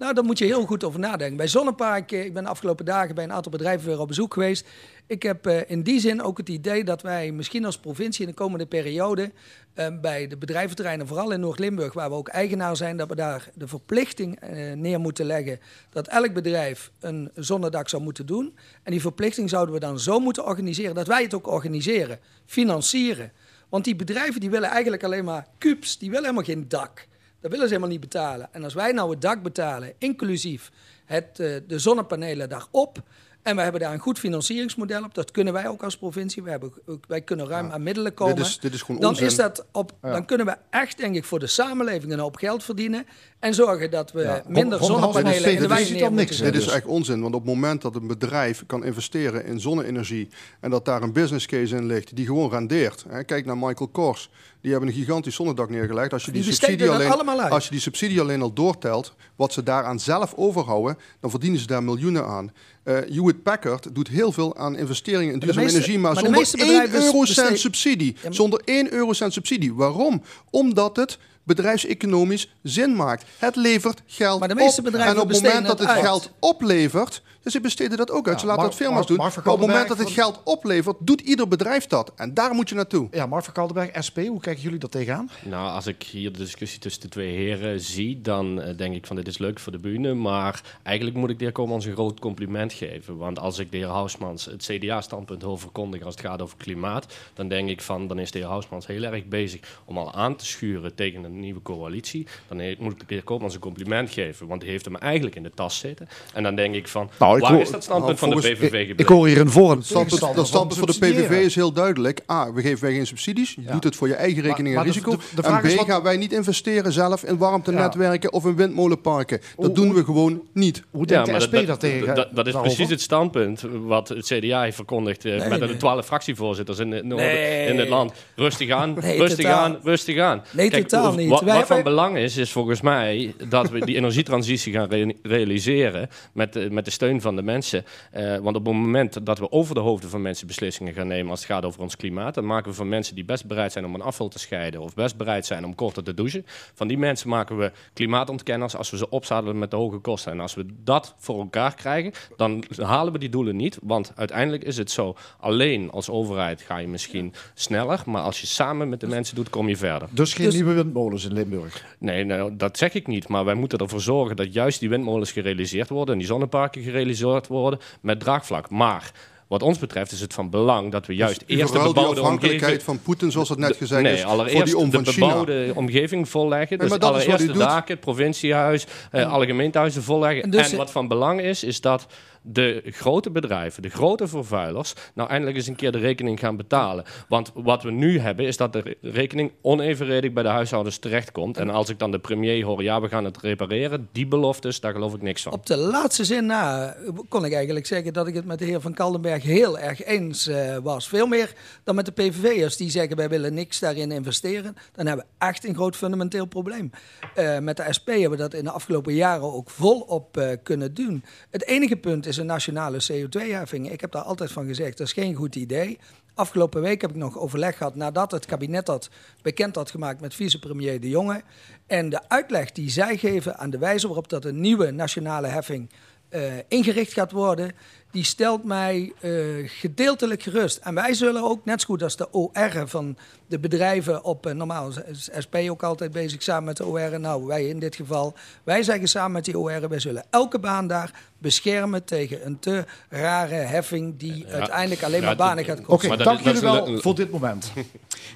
Nou, daar moet je heel goed over nadenken. Bij Zonnepark, eh, ik ben de afgelopen dagen bij een aantal bedrijven weer op bezoek geweest. Ik heb eh, in die zin ook het idee dat wij misschien als provincie in de komende periode eh, bij de bedrijventerreinen, vooral in Noord-Limburg, waar we ook eigenaar zijn, dat we daar de verplichting eh, neer moeten leggen dat elk bedrijf een zonnedak zou moeten doen. En die verplichting zouden we dan zo moeten organiseren dat wij het ook organiseren, financieren. Want die bedrijven die willen eigenlijk alleen maar kubus, die willen helemaal geen dak. Dat willen ze helemaal niet betalen. En als wij nou het dak betalen, inclusief het, eh, de zonnepanelen daarop. En we hebben daar een goed financieringsmodel op. Dat kunnen wij ook als provincie. Wij, hebben, wij kunnen ruim aan middelen komen. Dit is, dit is gewoon dan, onzin. is dat op, Ja. dan kunnen we echt, denk ik, voor de samenleving een hoop geld verdienen. En zorgen dat we Ja, minder zonnepanelen in de niks. Dit is dus. echt onzin, want op het moment dat een bedrijf kan investeren in zonne-energie en dat daar een business case in ligt die gewoon rendeert. Hè, kijk naar Michael Kors, die hebben een gigantisch zonnedak neergelegd. Als je die, subsidie alleen, als je die subsidie alleen al doortelt, wat ze daaraan zelf overhouden, dan verdienen ze daar miljoenen aan. Eh Hewitt Packard doet heel veel aan investeringen in duurzame energie, maar, maar de zonder meeste 1 bedrijven eurocent subsidie. maar- Zonder 1 eurocent subsidie. Waarom? Omdat het bedrijfseconomisch zin maakt. Het levert geld Maar de meeste op. en op het moment dat het het uit. geld oplevert, dus ze besteden dat ook uit. Ja, ze laten dat firma's doen. Mark van maar op het moment dat het geld oplevert, doet ieder bedrijf dat. En daar moet je naartoe. Ja, Mark van Kaldenberg, SP, hoe kijken jullie dat tegenaan? Nou, als ik hier de discussie tussen de twee heren zie, dan eh, denk ik van dit is leuk voor de bühne. Maar eigenlijk moet ik de heer Komans een groot compliment geven. Want als ik de heer Hausmans het CDA-standpunt hoor verkondigen als het gaat over klimaat, dan denk ik van dan is de heer Hausmans heel erg bezig om al aan te schuren tegen een nieuwe coalitie. Dan moet ik de heer Koopmans een compliment geven, want die heeft hem eigenlijk in de tas zitten. En dan denk ik van, Nou, ik waar hoor- is dat standpunt nou, van de PVV Ik, gebleven? ik hoor hier een voor- en Het standpunt, dat voor de. PVV is heel duidelijk. A, we geven wij geen subsidies. Je Ja. doet het voor je eigen rekening maar en de- risico. de- de vraag en B, is wat- gaan wij niet investeren zelf in warmtenetwerken of in windmolenparken. Dat doen we gewoon niet. Hoe denkt de SP dat, daar tegen? dat, dat is daarover? precies het standpunt wat het CDA heeft verkondigd eh, met de twaalf fractievoorzitters in het, noorden, Nee. in het land. Rustig aan, Nee, rustig totaal. aan, rustig aan. Nee, Kijk, totaal niet. Wat, wat van belang is, is volgens mij dat we die energietransitie gaan re- realiseren met de, met van de mensen. Eh, want op het moment dat we over de hoofden van mensen beslissingen gaan nemen als het gaat over ons klimaat, dan maken we van mensen die best bereid zijn om een afval te scheiden of best bereid zijn om korter te douchen, van die mensen maken we klimaatontkenners als we ze opzadelen met de hoge kosten. En als we dat voor elkaar krijgen, dan halen we die doelen niet. Want uiteindelijk is het zo, alleen als overheid ga je misschien sneller, maar als je samen met de mensen doet, kom je verder. Dus geen nieuwe windmolens in Limburg. Nee, nou, dat zeg ik niet. Maar wij moeten ervoor zorgen dat juist die windmolens gerealiseerd worden en die zonneparken gerealiseerd worden met draagvlak. Maar wat ons betreft is het van belang dat we juist U eerst de die bebouwde afhankelijkheid omgeving... van Poetin, zoals het net de- gezegd nee, is, allereerst voor die om de China. bebouwde omgeving volleggen. Nee, dus allereerst de doet. daken, het provinciehuis, eh, alle gemeentehuizen volleggen. En En, dus- wat van belang is, is dat de grote bedrijven, de grote vervuilers, nou eindelijk eens een keer de rekening gaan betalen. Want wat we nu hebben, is dat de re- rekening onevenredig bij de huishoudens terechtkomt. En als ik dan de premier hoor, ja, we gaan het repareren, die beloftes, daar geloof ik niks van. Op de laatste zin na kon ik eigenlijk zeggen dat ik het met de heer Van Kaldenberg heel erg eens eh, was. Veel meer dan met de PVV'ers die zeggen wij willen niks daarin investeren. Dan hebben we echt een groot fundamenteel probleem. Eh, met de SP hebben we dat in de afgelopen jaren ook volop eh kunnen doen. Het enige punt is een nationale CO2-heffing. Ik heb daar altijd van gezegd, dat is geen goed idee. Afgelopen week heb ik nog overleg gehad nadat het kabinet dat bekend had gemaakt met vicepremier De Jonge. En de uitleg die zij geven aan de wijze waarop dat een nieuwe nationale heffing eh, ingericht gaat worden, die stelt mij eh, gedeeltelijk gerust. En wij zullen ook, net zo goed als de OR van de bedrijven op, eh, normaal is SP ook altijd bezig samen met de OR, nou wij in dit geval, wij zeggen samen met die OR, wij zullen elke baan daar beschermen tegen een te rare heffing die uiteindelijk alleen Ja, maar banen gaat Oké, kosten. Maar dat dank jullie wel voor dit moment.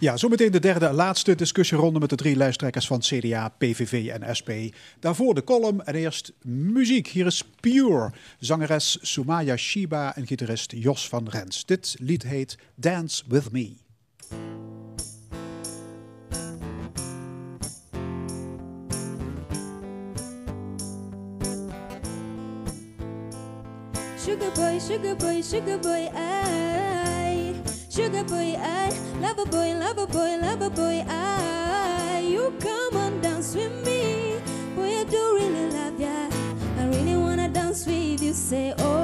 Ja, zometeen de derde en laatste discussieronde met de drie lijsttrekkers van CDA, PVV en SP. Daarvoor de column en eerst muziek. Hier is Pure, zangeres Sumaya Shiba en gitarist Jos van Rens. Dit lied heet Dance With Me. Sugar boy, sugar boy, sugar boy, I. Sugar boy, I. Lover boy, lover boy, boy, I. You come on, dance with me. Boy, I do really love ya. I really wanna dance with you. Say, oh,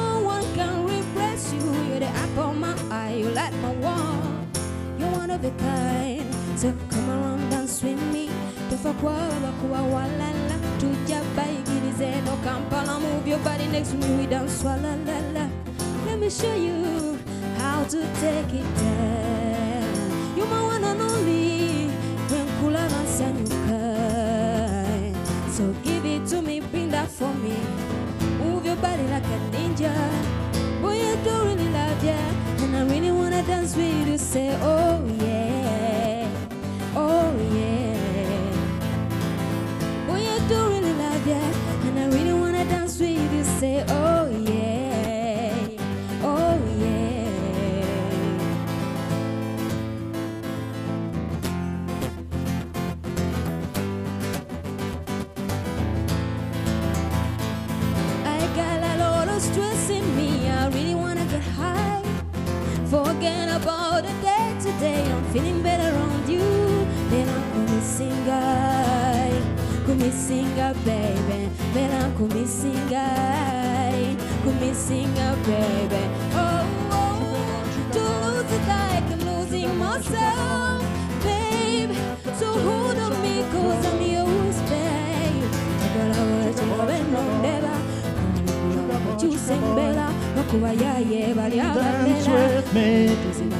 you. You're the apple of my eye, you light my world. You're one of a kind. So come around dance with me. Tufakwaba kuwa walala. Tuja baigirize no kampala. Move your body next to me, we dance swalala. Let me show you how to take it down. You're my one and only. When kula nasanyuka. So give it to me, bring that for me. Move your body like a ninja. Boy, I do really love ya. And I really wanna dance with you. Say, oh yeah. Oh yeah. I do really love ya. today I'm feeling better around you Then I'm missing guy singai missing a baby Then I'm missing guy singai missing a baby. Oh, oh To lose it like I'm losing myself Babe. So hold on me cause I'm yours, babe. Agora hoje eu venho dela Como eu vou te sem bela Não cuva já, yeah, vale a bela Dance with me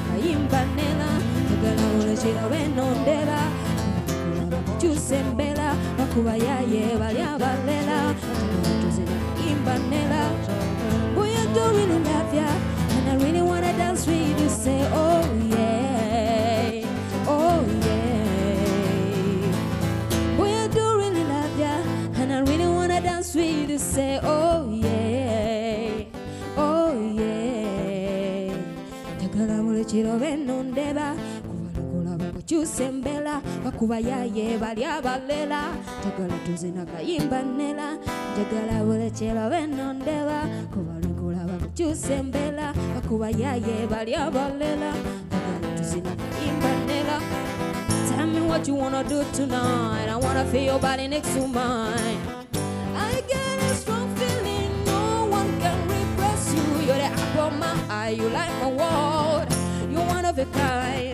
tuzina imbanela boy I don't really love ya and I really wanna dance with you say oh yeah oh yeah. Boy I do really love ya and I really wanna dance with you say oh yeah oh yeah. Beno bakuba yaye bali abalela njagala tuzina kayimba nela njagala buli kiro beno ndeba kubalagula bakukyusa embeera bakuba yaye bali abalela njagala tuzina kayimba nela Tell me what you wanna do tonight. I wanna feel your body next to mine. I get a strong feeling no one can repress you. You're the apple of my eye, you like my world. You're one of a kind.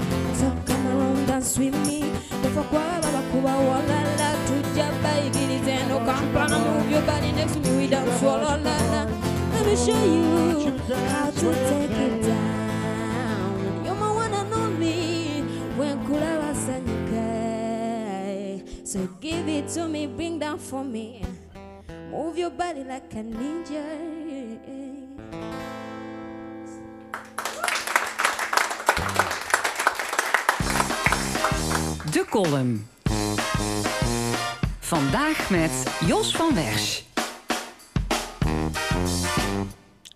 Dance with me. Never kwaba bakuba walala. Tuja baby, no kampana. Move your body next to me, we dance walala. Let me show you how to take it down. You're my one and only. When kula wasanyuka. So give it to me, bring down for me. Move your body like a ninja. De column. Vandaag met Jos van Wersch.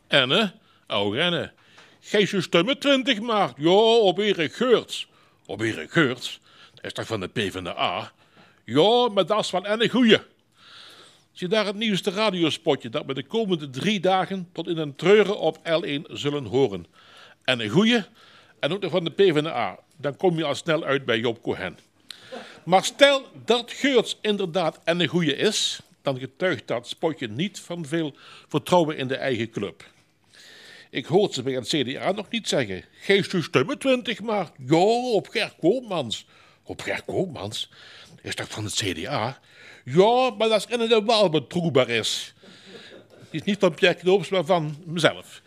Enne, oude rennen. Geef je stemmen 20 maart. Ja, op Erik Geurts. Op Erik Geurts? Dat is toch van de PvdA? Ja, maar dat is wel een goeie. Zie daar het nieuwste radiospotje dat we de komende drie dagen tot in een treuren op L1 zullen horen. En een goeie, en ook nog van de PvdA. Dan kom je al snel uit bij Job Cohen. Maar stel dat Geurts inderdaad en een goeie is, dan getuigt dat spotje niet van veel vertrouwen in de eigen club. Ik hoorde ze bij het CDA nog niet zeggen. Geef je stemmen 20 maart. Ja, op Ger Koopmans. Op Ger Koopmans? Is dat van het CDA? Ja, maar dat is in de wel betrouwbaar is. Is niet van Pierre Knoops, maar van mezelf.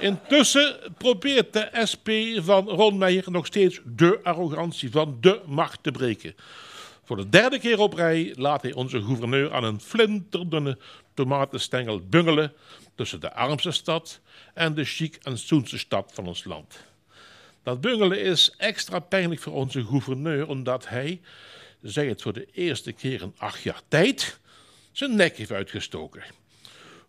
Intussen probeert de SP van Ron Meijer nog steeds de arrogantie van de macht te breken. Voor de derde keer op rij laat hij onze gouverneur aan een flinterdunne tomatenstengel bungelen tussen de armste stad en de chic en zoenste stad van ons land. Dat bungelen is extra pijnlijk voor onze gouverneur, omdat hij, zij het voor de eerste keer in acht jaar tijd, zijn nek heeft uitgestoken.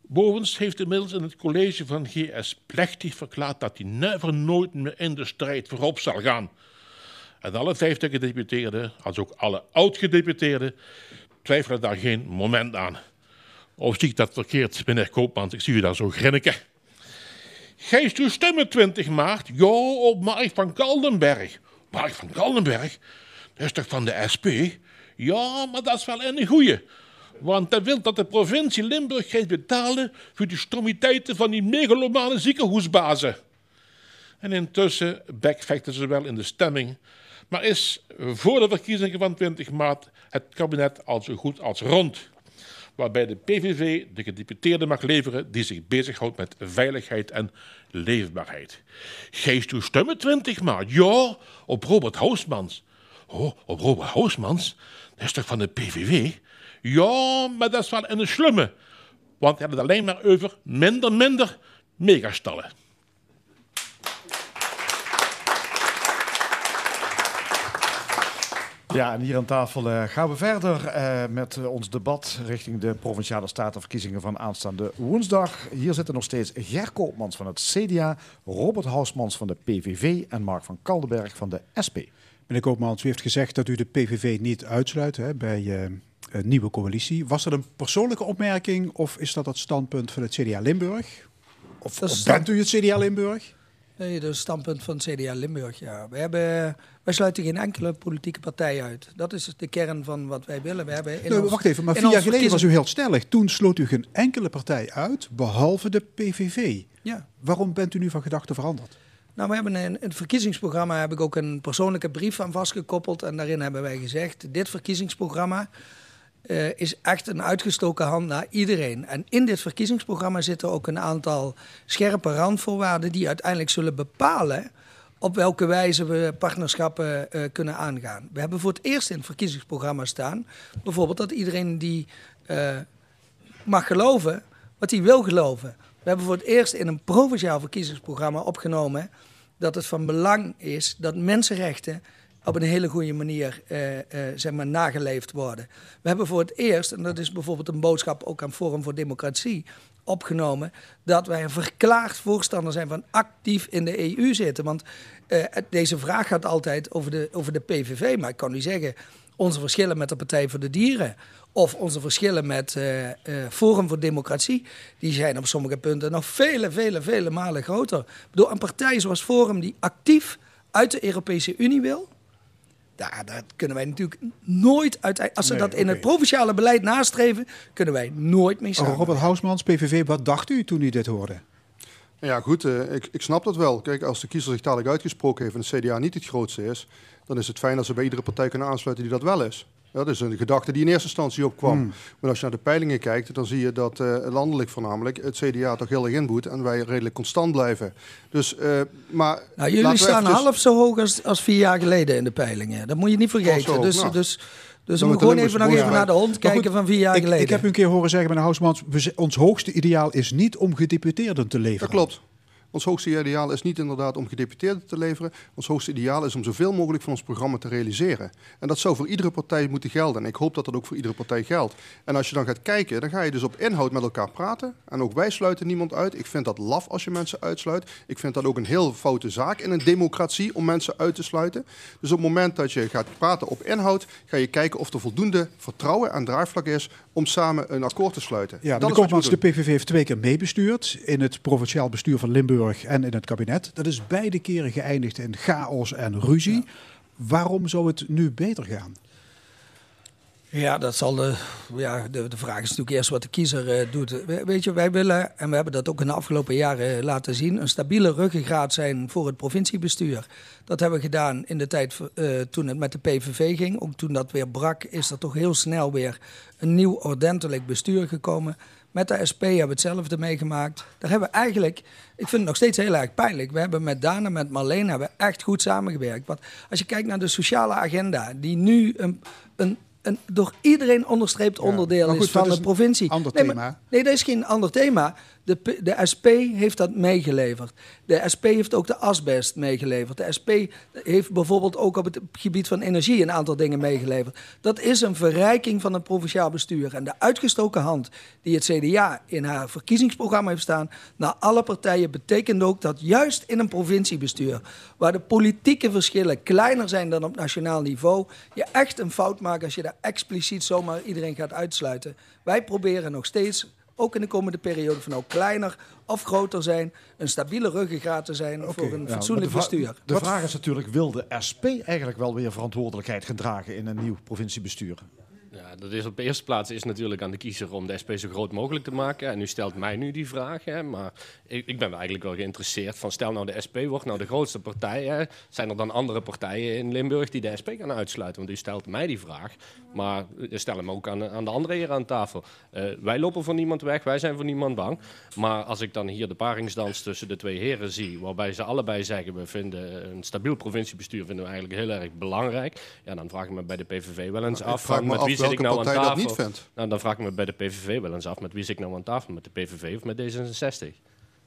Bovens heeft inmiddels in het college van GS plechtig verklaard dat hij never nooit meer in de strijd voorop zal gaan. En alle vijftig gedeputeerden, als ook alle oud-gedeputeerden, twijfelen daar geen moment aan. Of zie ik dat verkeerd, meneer Koopmans? Ik zie u daar zo grinniken. Geeft uw stemmen 20 maart? Ja, op Mark van Kaldenberg. Mark van Kaldenberg? Dat is toch van de SP? Ja, maar dat is wel een goeie. Want hij wil dat de provincie Limburg gaat betalen voor de stomiteiten van die megalomane ziekenhuisbazen. En intussen bekvechten ze wel in de stemming. Maar is voor de verkiezingen van 20 maart het kabinet al zo goed als rond. Waarbij de PVV de gedeputeerde mag leveren die zich bezighoudt met veiligheid en leefbaarheid. Geest uw stemmen 20 maart? Ja, op Robert Housmans. Oh, op Robert Housmans? Dat is toch van de PVV? Ja, maar dat is wel een slumme. Want hij had het alleen maar over minder, minder megastallen. Ja, en hier aan tafel eh, gaan we verder eh, met ons debat richting de provinciale statenverkiezingen van aanstaande woensdag. Hier zitten nog steeds Ger Koopmans van het CDA, Robert Hausmans van de PVV en Mark van Kaldenberg van de SP. Meneer Koopmans, u heeft gezegd dat u de PVV niet uitsluit hè, bij eh, nieuwe coalitie. Was dat een persoonlijke opmerking of is dat het standpunt van het CDA Limburg? Of, bent u het CDA Limburg? Nee, dat is het standpunt van het CDA Limburg. Ja. We hebben, wij sluiten geen enkele politieke partij uit. Dat is de kern van wat wij willen. We hebben in Nou, ons- wacht even, maar vier jaar geleden was u heel stellig. Toen sloot u geen enkele partij uit, behalve de PVV. Ja. Waarom bent u nu van gedachten veranderd? Nou, we hebben in het verkiezingsprogramma heb ik ook een persoonlijke brief aan vastgekoppeld. En daarin hebben wij gezegd, dit verkiezingsprogramma eh, is echt een uitgestoken hand naar iedereen. En in dit verkiezingsprogramma zitten ook een aantal scherpe randvoorwaarden die uiteindelijk zullen bepalen op welke wijze we partnerschappen eh, kunnen aangaan. We hebben voor het eerst in het verkiezingsprogramma staan, bijvoorbeeld dat iedereen die eh, mag geloven wat hij wil geloven. We hebben voor het eerst in een provinciaal verkiezingsprogramma opgenomen dat het van belang is dat mensenrechten op een hele goede manier eh, zeg maar, nageleefd worden. We hebben voor het eerst, en dat is bijvoorbeeld een boodschap ook aan Forum voor Democratie, opgenomen dat wij een verklaard voorstander zijn van actief in de EU zitten. Want eh, deze vraag gaat altijd over de, over de PVV, maar ik kan u zeggen, onze verschillen met de Partij voor de Dieren of onze verschillen met Forum voor Democratie, die zijn op sommige punten nog vele, vele, vele malen groter. Door een partij zoals Forum die actief uit de Europese Unie wil, daar, daar kunnen wij natuurlijk nooit uit. Als ze Nee, dat in het provinciale beleid nastreven, kunnen wij nooit mee samen. Robert Hausmans, PVV, wat dacht u toen u dit hoorde? Ja, goed, eh, ik, ik snap dat wel. Kijk, als de kiezer zich dadelijk uitgesproken heeft en het CDA niet het grootste is, dan is het fijn dat ze bij iedere partij kunnen aansluiten die dat wel is. Ja, dat is een gedachte die in eerste instantie opkwam. Hmm. Maar als je naar de peilingen kijkt, dan zie je dat eh, landelijk voornamelijk het CDA toch heel erg inboet en wij redelijk constant blijven. Dus, eh, maar Nou, jullie staan eventjes- half zo hoog als, als vier jaar geleden in de peilingen. Dat moet je niet vergeten. hoog, Dus, nou. dus, dus Dan we moeten gewoon even, nog even naar de hond kijken goed, van vier jaar ik, geleden. ik heb u een keer horen zeggen, meneer z- ons hoogste ideaal is niet om gedeputeerden te leveren. Dat klopt. Ons hoogste ideaal is niet inderdaad om gedeputeerden te leveren. Ons hoogste ideaal is om zoveel mogelijk van ons programma te realiseren. En dat zou voor iedere partij moeten gelden. En ik hoop dat dat ook voor iedere partij geldt. En als je dan gaat kijken, dan ga je dus op inhoud met elkaar praten. En ook wij sluiten niemand uit. Ik vind dat laf als je mensen uitsluit. Ik vind dat ook een heel foute zaak in een democratie om mensen uit te sluiten. Dus op het moment dat je gaat praten op inhoud, ga je kijken of er voldoende vertrouwen en draagvlak is om samen een akkoord te sluiten. Ja, dat de doen. PVV heeft twee keer meebestuurd in het provinciaal bestuur van Limburg en in het kabinet. Dat is beide keren geëindigd in chaos en ruzie. Waarom zou het nu beter gaan? Ja, dat zal de, ja, de, de vraag is natuurlijk eerst wat de kiezer eh, doet. We- Weet je, wij willen, en we hebben dat ook in de afgelopen jaren laten zien, een stabiele ruggengraat zijn voor het provinciebestuur. Dat hebben we gedaan in de tijd eh, toen het met de PVV ging. Ook toen dat weer brak, is er toch heel snel weer een nieuw ordentelijk bestuur gekomen. Met de SP hebben we hetzelfde meegemaakt. Daar hebben we eigenlijk, ik vind het nog steeds heel erg pijnlijk. We hebben met Daan en met Marleen hebben we echt goed samengewerkt. Want als je kijkt naar de sociale agenda, die nu een, een, een door iedereen onderstreept onderdeel goed, is van is de provincie. ander nee, thema. maar- nee, dat is geen ander thema. De, de SP heeft dat meegeleverd. De SP heeft ook de asbest meegeleverd. De SP heeft bijvoorbeeld ook op het gebied van energie een aantal dingen meegeleverd. Dat is een verrijking van het provinciaal bestuur. En de uitgestoken hand die het CDA in haar verkiezingsprogramma heeft staan naar alle partijen betekent ook dat juist in een provinciebestuur, waar de politieke verschillen kleiner zijn dan op nationaal niveau, je echt een fout maakt als je daar expliciet zomaar iedereen gaat uitsluiten. Wij proberen nog steeds ook in de komende periode van nou kleiner of groter zijn, een stabiele ruggengraat te zijn voor een Ja, fatsoenlijk de bestuur. De vraag is natuurlijk, wil de SP eigenlijk wel weer verantwoordelijkheid gaan dragen in een nieuw provinciebestuur? Ja, dat is op de eerste plaats is natuurlijk aan de kiezer om de SP zo groot mogelijk te maken. En u stelt mij nu die vraag, hè, maar ik, ik ben eigenlijk wel geïnteresseerd van stel nou de SP wordt nou de grootste partij. Hè, zijn er dan andere partijen in Limburg die de SP gaan uitsluiten? Want u stelt mij die vraag, maar u stelt hem ook aan, aan de andere heren aan tafel. Eh, wij lopen voor niemand weg, wij zijn voor niemand bang. Maar als ik dan hier de paringsdans tussen de twee heren zie, waarbij ze allebei zeggen we vinden een stabiel provinciebestuur vinden we eigenlijk heel erg belangrijk. Ja, dan vraag ik me bij de PVV wel eens af van me met af wie zit ik nou aan dat niet vindt. Nou, dan vraag ik me bij de PVV wel eens af met wie zit ik nou aan tafel, met de PVV of met D66.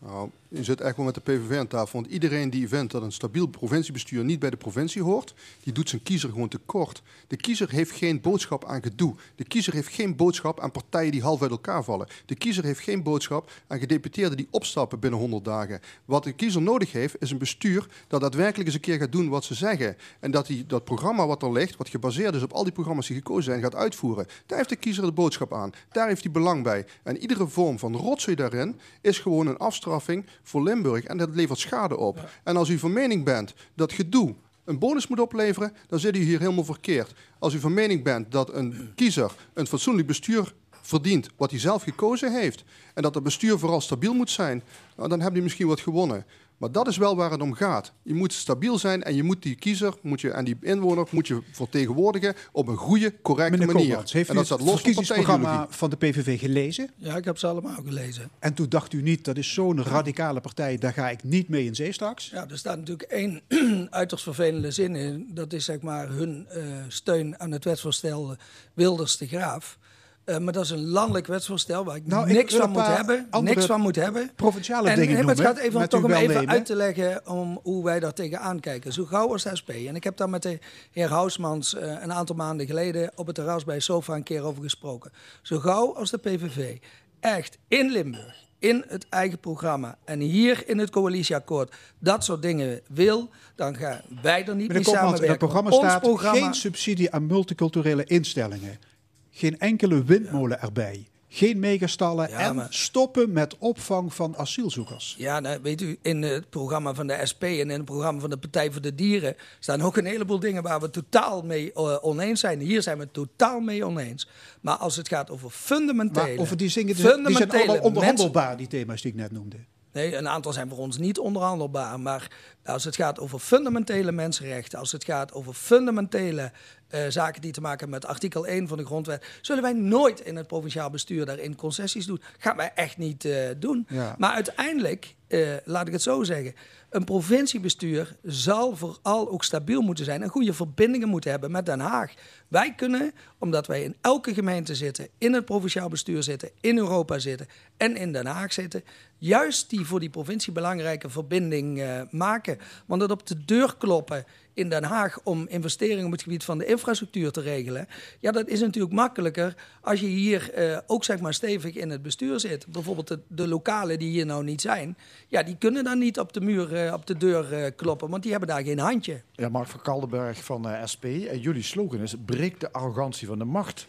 Nou, je zit echt wel met de PVV aan tafel. Want iedereen die vindt dat een stabiel provinciebestuur niet bij de provincie hoort, die doet zijn kiezer gewoon tekort. De kiezer heeft geen boodschap aan gedoe. De kiezer heeft geen boodschap aan partijen die half uit elkaar vallen. De kiezer heeft geen boodschap aan gedeputeerden die opstappen binnen 100 dagen. Wat de kiezer nodig heeft, is een bestuur dat daadwerkelijk eens een keer gaat doen wat ze zeggen. En dat hij dat programma wat er ligt, wat gebaseerd is op al die programma's die gekozen zijn, gaat uitvoeren. Daar heeft de kiezer de boodschap aan. Daar heeft hij belang bij. En iedere vorm van rotzooi daarin is gewoon een afstraffing voor Limburg. En dat levert schade op. En als u van mening bent dat gedoe een bonus moet opleveren, dan zit u hier helemaal verkeerd. Als u van mening bent dat een kiezer een fatsoenlijk bestuur verdient wat hij zelf gekozen heeft en dat het bestuur vooral stabiel moet zijn, dan hebt u misschien wat gewonnen. Maar dat is wel waar het om gaat. Je moet stabiel zijn en je moet die kiezer moet je, en die inwoner moet je vertegenwoordigen op een goede, correcte Meneer manier. Koopmans, heeft en u dat het staat los van verkiezingsprogramma partijideologie. van de PVV gelezen? Ja, ik heb ze allemaal gelezen. En toen dacht u niet, dat is zo'n radicale partij, daar ga ik niet mee in zee straks? Ja, er staat natuurlijk één uiterst vervelende zin in. Dat is zeg maar hun eh, steun aan het wetsvoorstel Wilders de Graaf. Eh, maar dat is een landelijk wetsvoorstel waar ik Nou, ik niks van moet hebben. Niks van moet hebben. Provinciale En dingen maar het noemen, gaat even toch om even uit te leggen om hoe wij daar tegenaan kijken. Zo gauw als de SP. En ik heb daar met de heer Housmans eh, een aantal maanden geleden op het terras bij Sofa een keer over gesproken. Zo gauw als de PVV echt in Limburg, in het eigen programma en hier in het coalitieakkoord dat soort dingen wil, dan gaan wij er niet mee Koopmans, in het samenwerken. programma Ons staat programma- geen subsidie aan multiculturele instellingen. Geen enkele windmolen erbij. Geen megastallen Ja, en maar- stoppen met opvang van asielzoekers. Ja, nou, weet u, in het programma van de SP en in het programma van de Partij voor de Dieren staan ook een heleboel dingen waar we totaal mee eh, oneens zijn. Hier zijn we het totaal mee oneens. Maar als het gaat over fundamentele... Maar over die dingen, die, zijn allemaal mensen- onderhandelbaar, die thema's die ik net noemde. Nee, een aantal zijn voor ons niet onderhandelbaar. Maar als het gaat over fundamentele mensenrechten, als het gaat over fundamentele eh, zaken die te maken hebben met artikel 1 van de grondwet, zullen wij nooit in het provinciaal bestuur daarin concessies doen. Gaan wij echt niet eh, doen. Ja. Maar uiteindelijk, eh, laat ik het zo zeggen, een provinciebestuur zal vooral ook stabiel moeten zijn en goede verbindingen moeten hebben met Den Haag. Wij kunnen, omdat wij in elke gemeente zitten, in het provinciaal bestuur zitten, in Europa zitten en in Den Haag zitten, juist die voor die provincie belangrijke verbinding maken. Want het op de deur kloppen in Den Haag om investeringen op het gebied van de infrastructuur te regelen, ja, dat is natuurlijk makkelijker als je hier eh, ook zeg maar stevig in het bestuur zit. Bijvoorbeeld de, de lokalen die hier nou niet zijn, ja, die kunnen dan niet op de muur, eh, op de deur eh, kloppen, want die hebben daar geen handje. Ja, Mark van Kaldenberg van SP. Jullie slogan is: breek de arrogantie van de macht.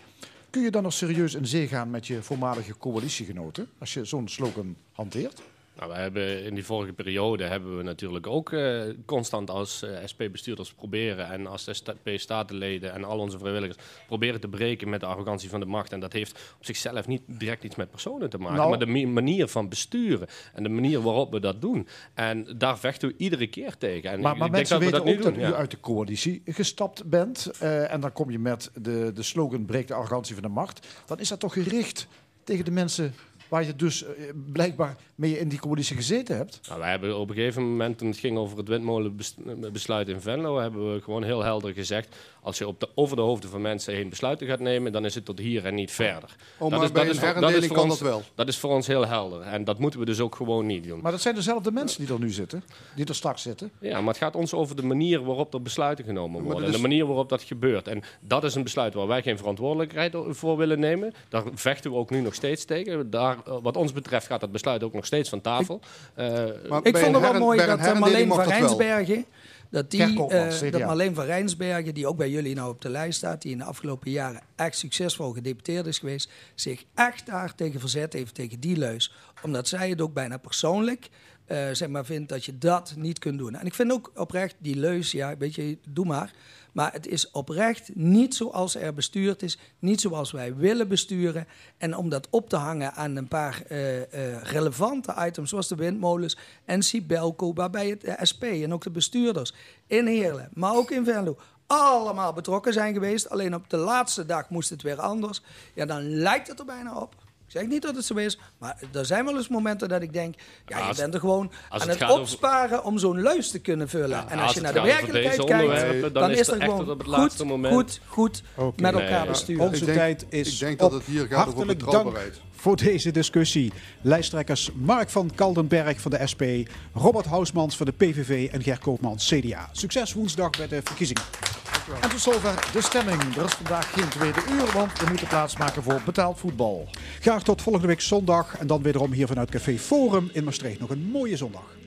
Kun je dan nog serieus in zee gaan met je voormalige coalitiegenoten als je zo'n slogan hanteert? Nou, we hebben in die vorige periode hebben we natuurlijk ook eh, constant als eh, SP-bestuurders proberen en als SP-statenleden en al onze vrijwilligers proberen te breken met de arrogantie van de macht. En dat heeft op zichzelf niet direct iets met personen te maken, Nou. maar de manier van besturen en de manier waarop we dat doen. En daar vechten we iedere keer tegen. En Maar, maar mensen dat we weten dat ook dat u uit de coalitie gestapt bent. eh, en dan kom je met de, de slogan breek de arrogantie van de macht. Dan is dat toch gericht tegen de mensen waar je dus eh, blijkbaar mee in die coalitie gezeten hebt. Nou, wij hebben op een gegeven moment, toen het ging over het windmolenbesluit in Venlo, hebben we gewoon heel helder gezegd, als je op de, over de hoofden van mensen heen besluiten gaat nemen, dan is het tot hier en niet verder. Oh, maar bij een voor- herindeling voor kan ons, dat wel. Dat is voor ons heel helder. En dat moeten we dus ook gewoon niet doen. Maar dat zijn dezelfde mensen die er nu zitten, die er straks zitten. Ja, maar het gaat ons over de manier waarop er besluiten genomen worden. dat En is- de manier waarop dat gebeurt. En dat is een besluit waar wij geen verantwoordelijkheid voor willen nemen. Daar vechten we ook nu nog steeds tegen. Daar, eh, wat ons betreft gaat dat besluit ook nog steeds van tafel. Eh, Maar Ik vond het wel mooi dat eh, Marleen van dat. Rijnsbergen, dat, die, CDA. dat Marleen van Rijnsbergen, die ook bij jullie nou op de lijst staat, die in de afgelopen jaren echt succesvol gedeputeerd is geweest, zich echt daar tegen verzet heeft, tegen die leus. Omdat zij het ook bijna persoonlijk eh, zeg maar, vindt dat je dat niet kunt doen. En ik vind ook oprecht die leus, ja, weet je, doe maar. Maar het is oprecht niet zoals er bestuurd is, niet zoals wij willen besturen. En om dat op te hangen aan een paar eh, eh, relevante items, zoals de windmolens en Sibelco, waarbij het de SP en ook de bestuurders in Heerlen, maar ook in Venlo, allemaal betrokken zijn geweest. Alleen op de laatste dag moest het weer anders. Ja, dan lijkt het er bijna op. Ik zeg niet dat het zo is, maar er zijn wel eens momenten dat ik denk, ja, Ja, je bent er gewoon aan het het, gaat over- opsparen om zo'n leus te kunnen vullen. Ja, en als als je naar de werkelijkheid kijkt, dan, dan is er gewoon op het goed, laatste moment. goed, goed met elkaar besturen. Onze Ik denk- tijd is ik denk dat het hier gaat over dank betrouwbaarheid. voor deze discussie. Lijsttrekkers Mark van Kaldenberg van de SP, Robert Housmans van de PVV en Ger Koopmans CDA. Succes woensdag bij de verkiezingen. En tot zover de stemming. Er is vandaag geen tweede uur, want we moeten plaatsmaken voor betaald voetbal. Graag tot volgende week zondag en dan wederom hier vanuit Café Forum in Maastricht. Nog een mooie zondag.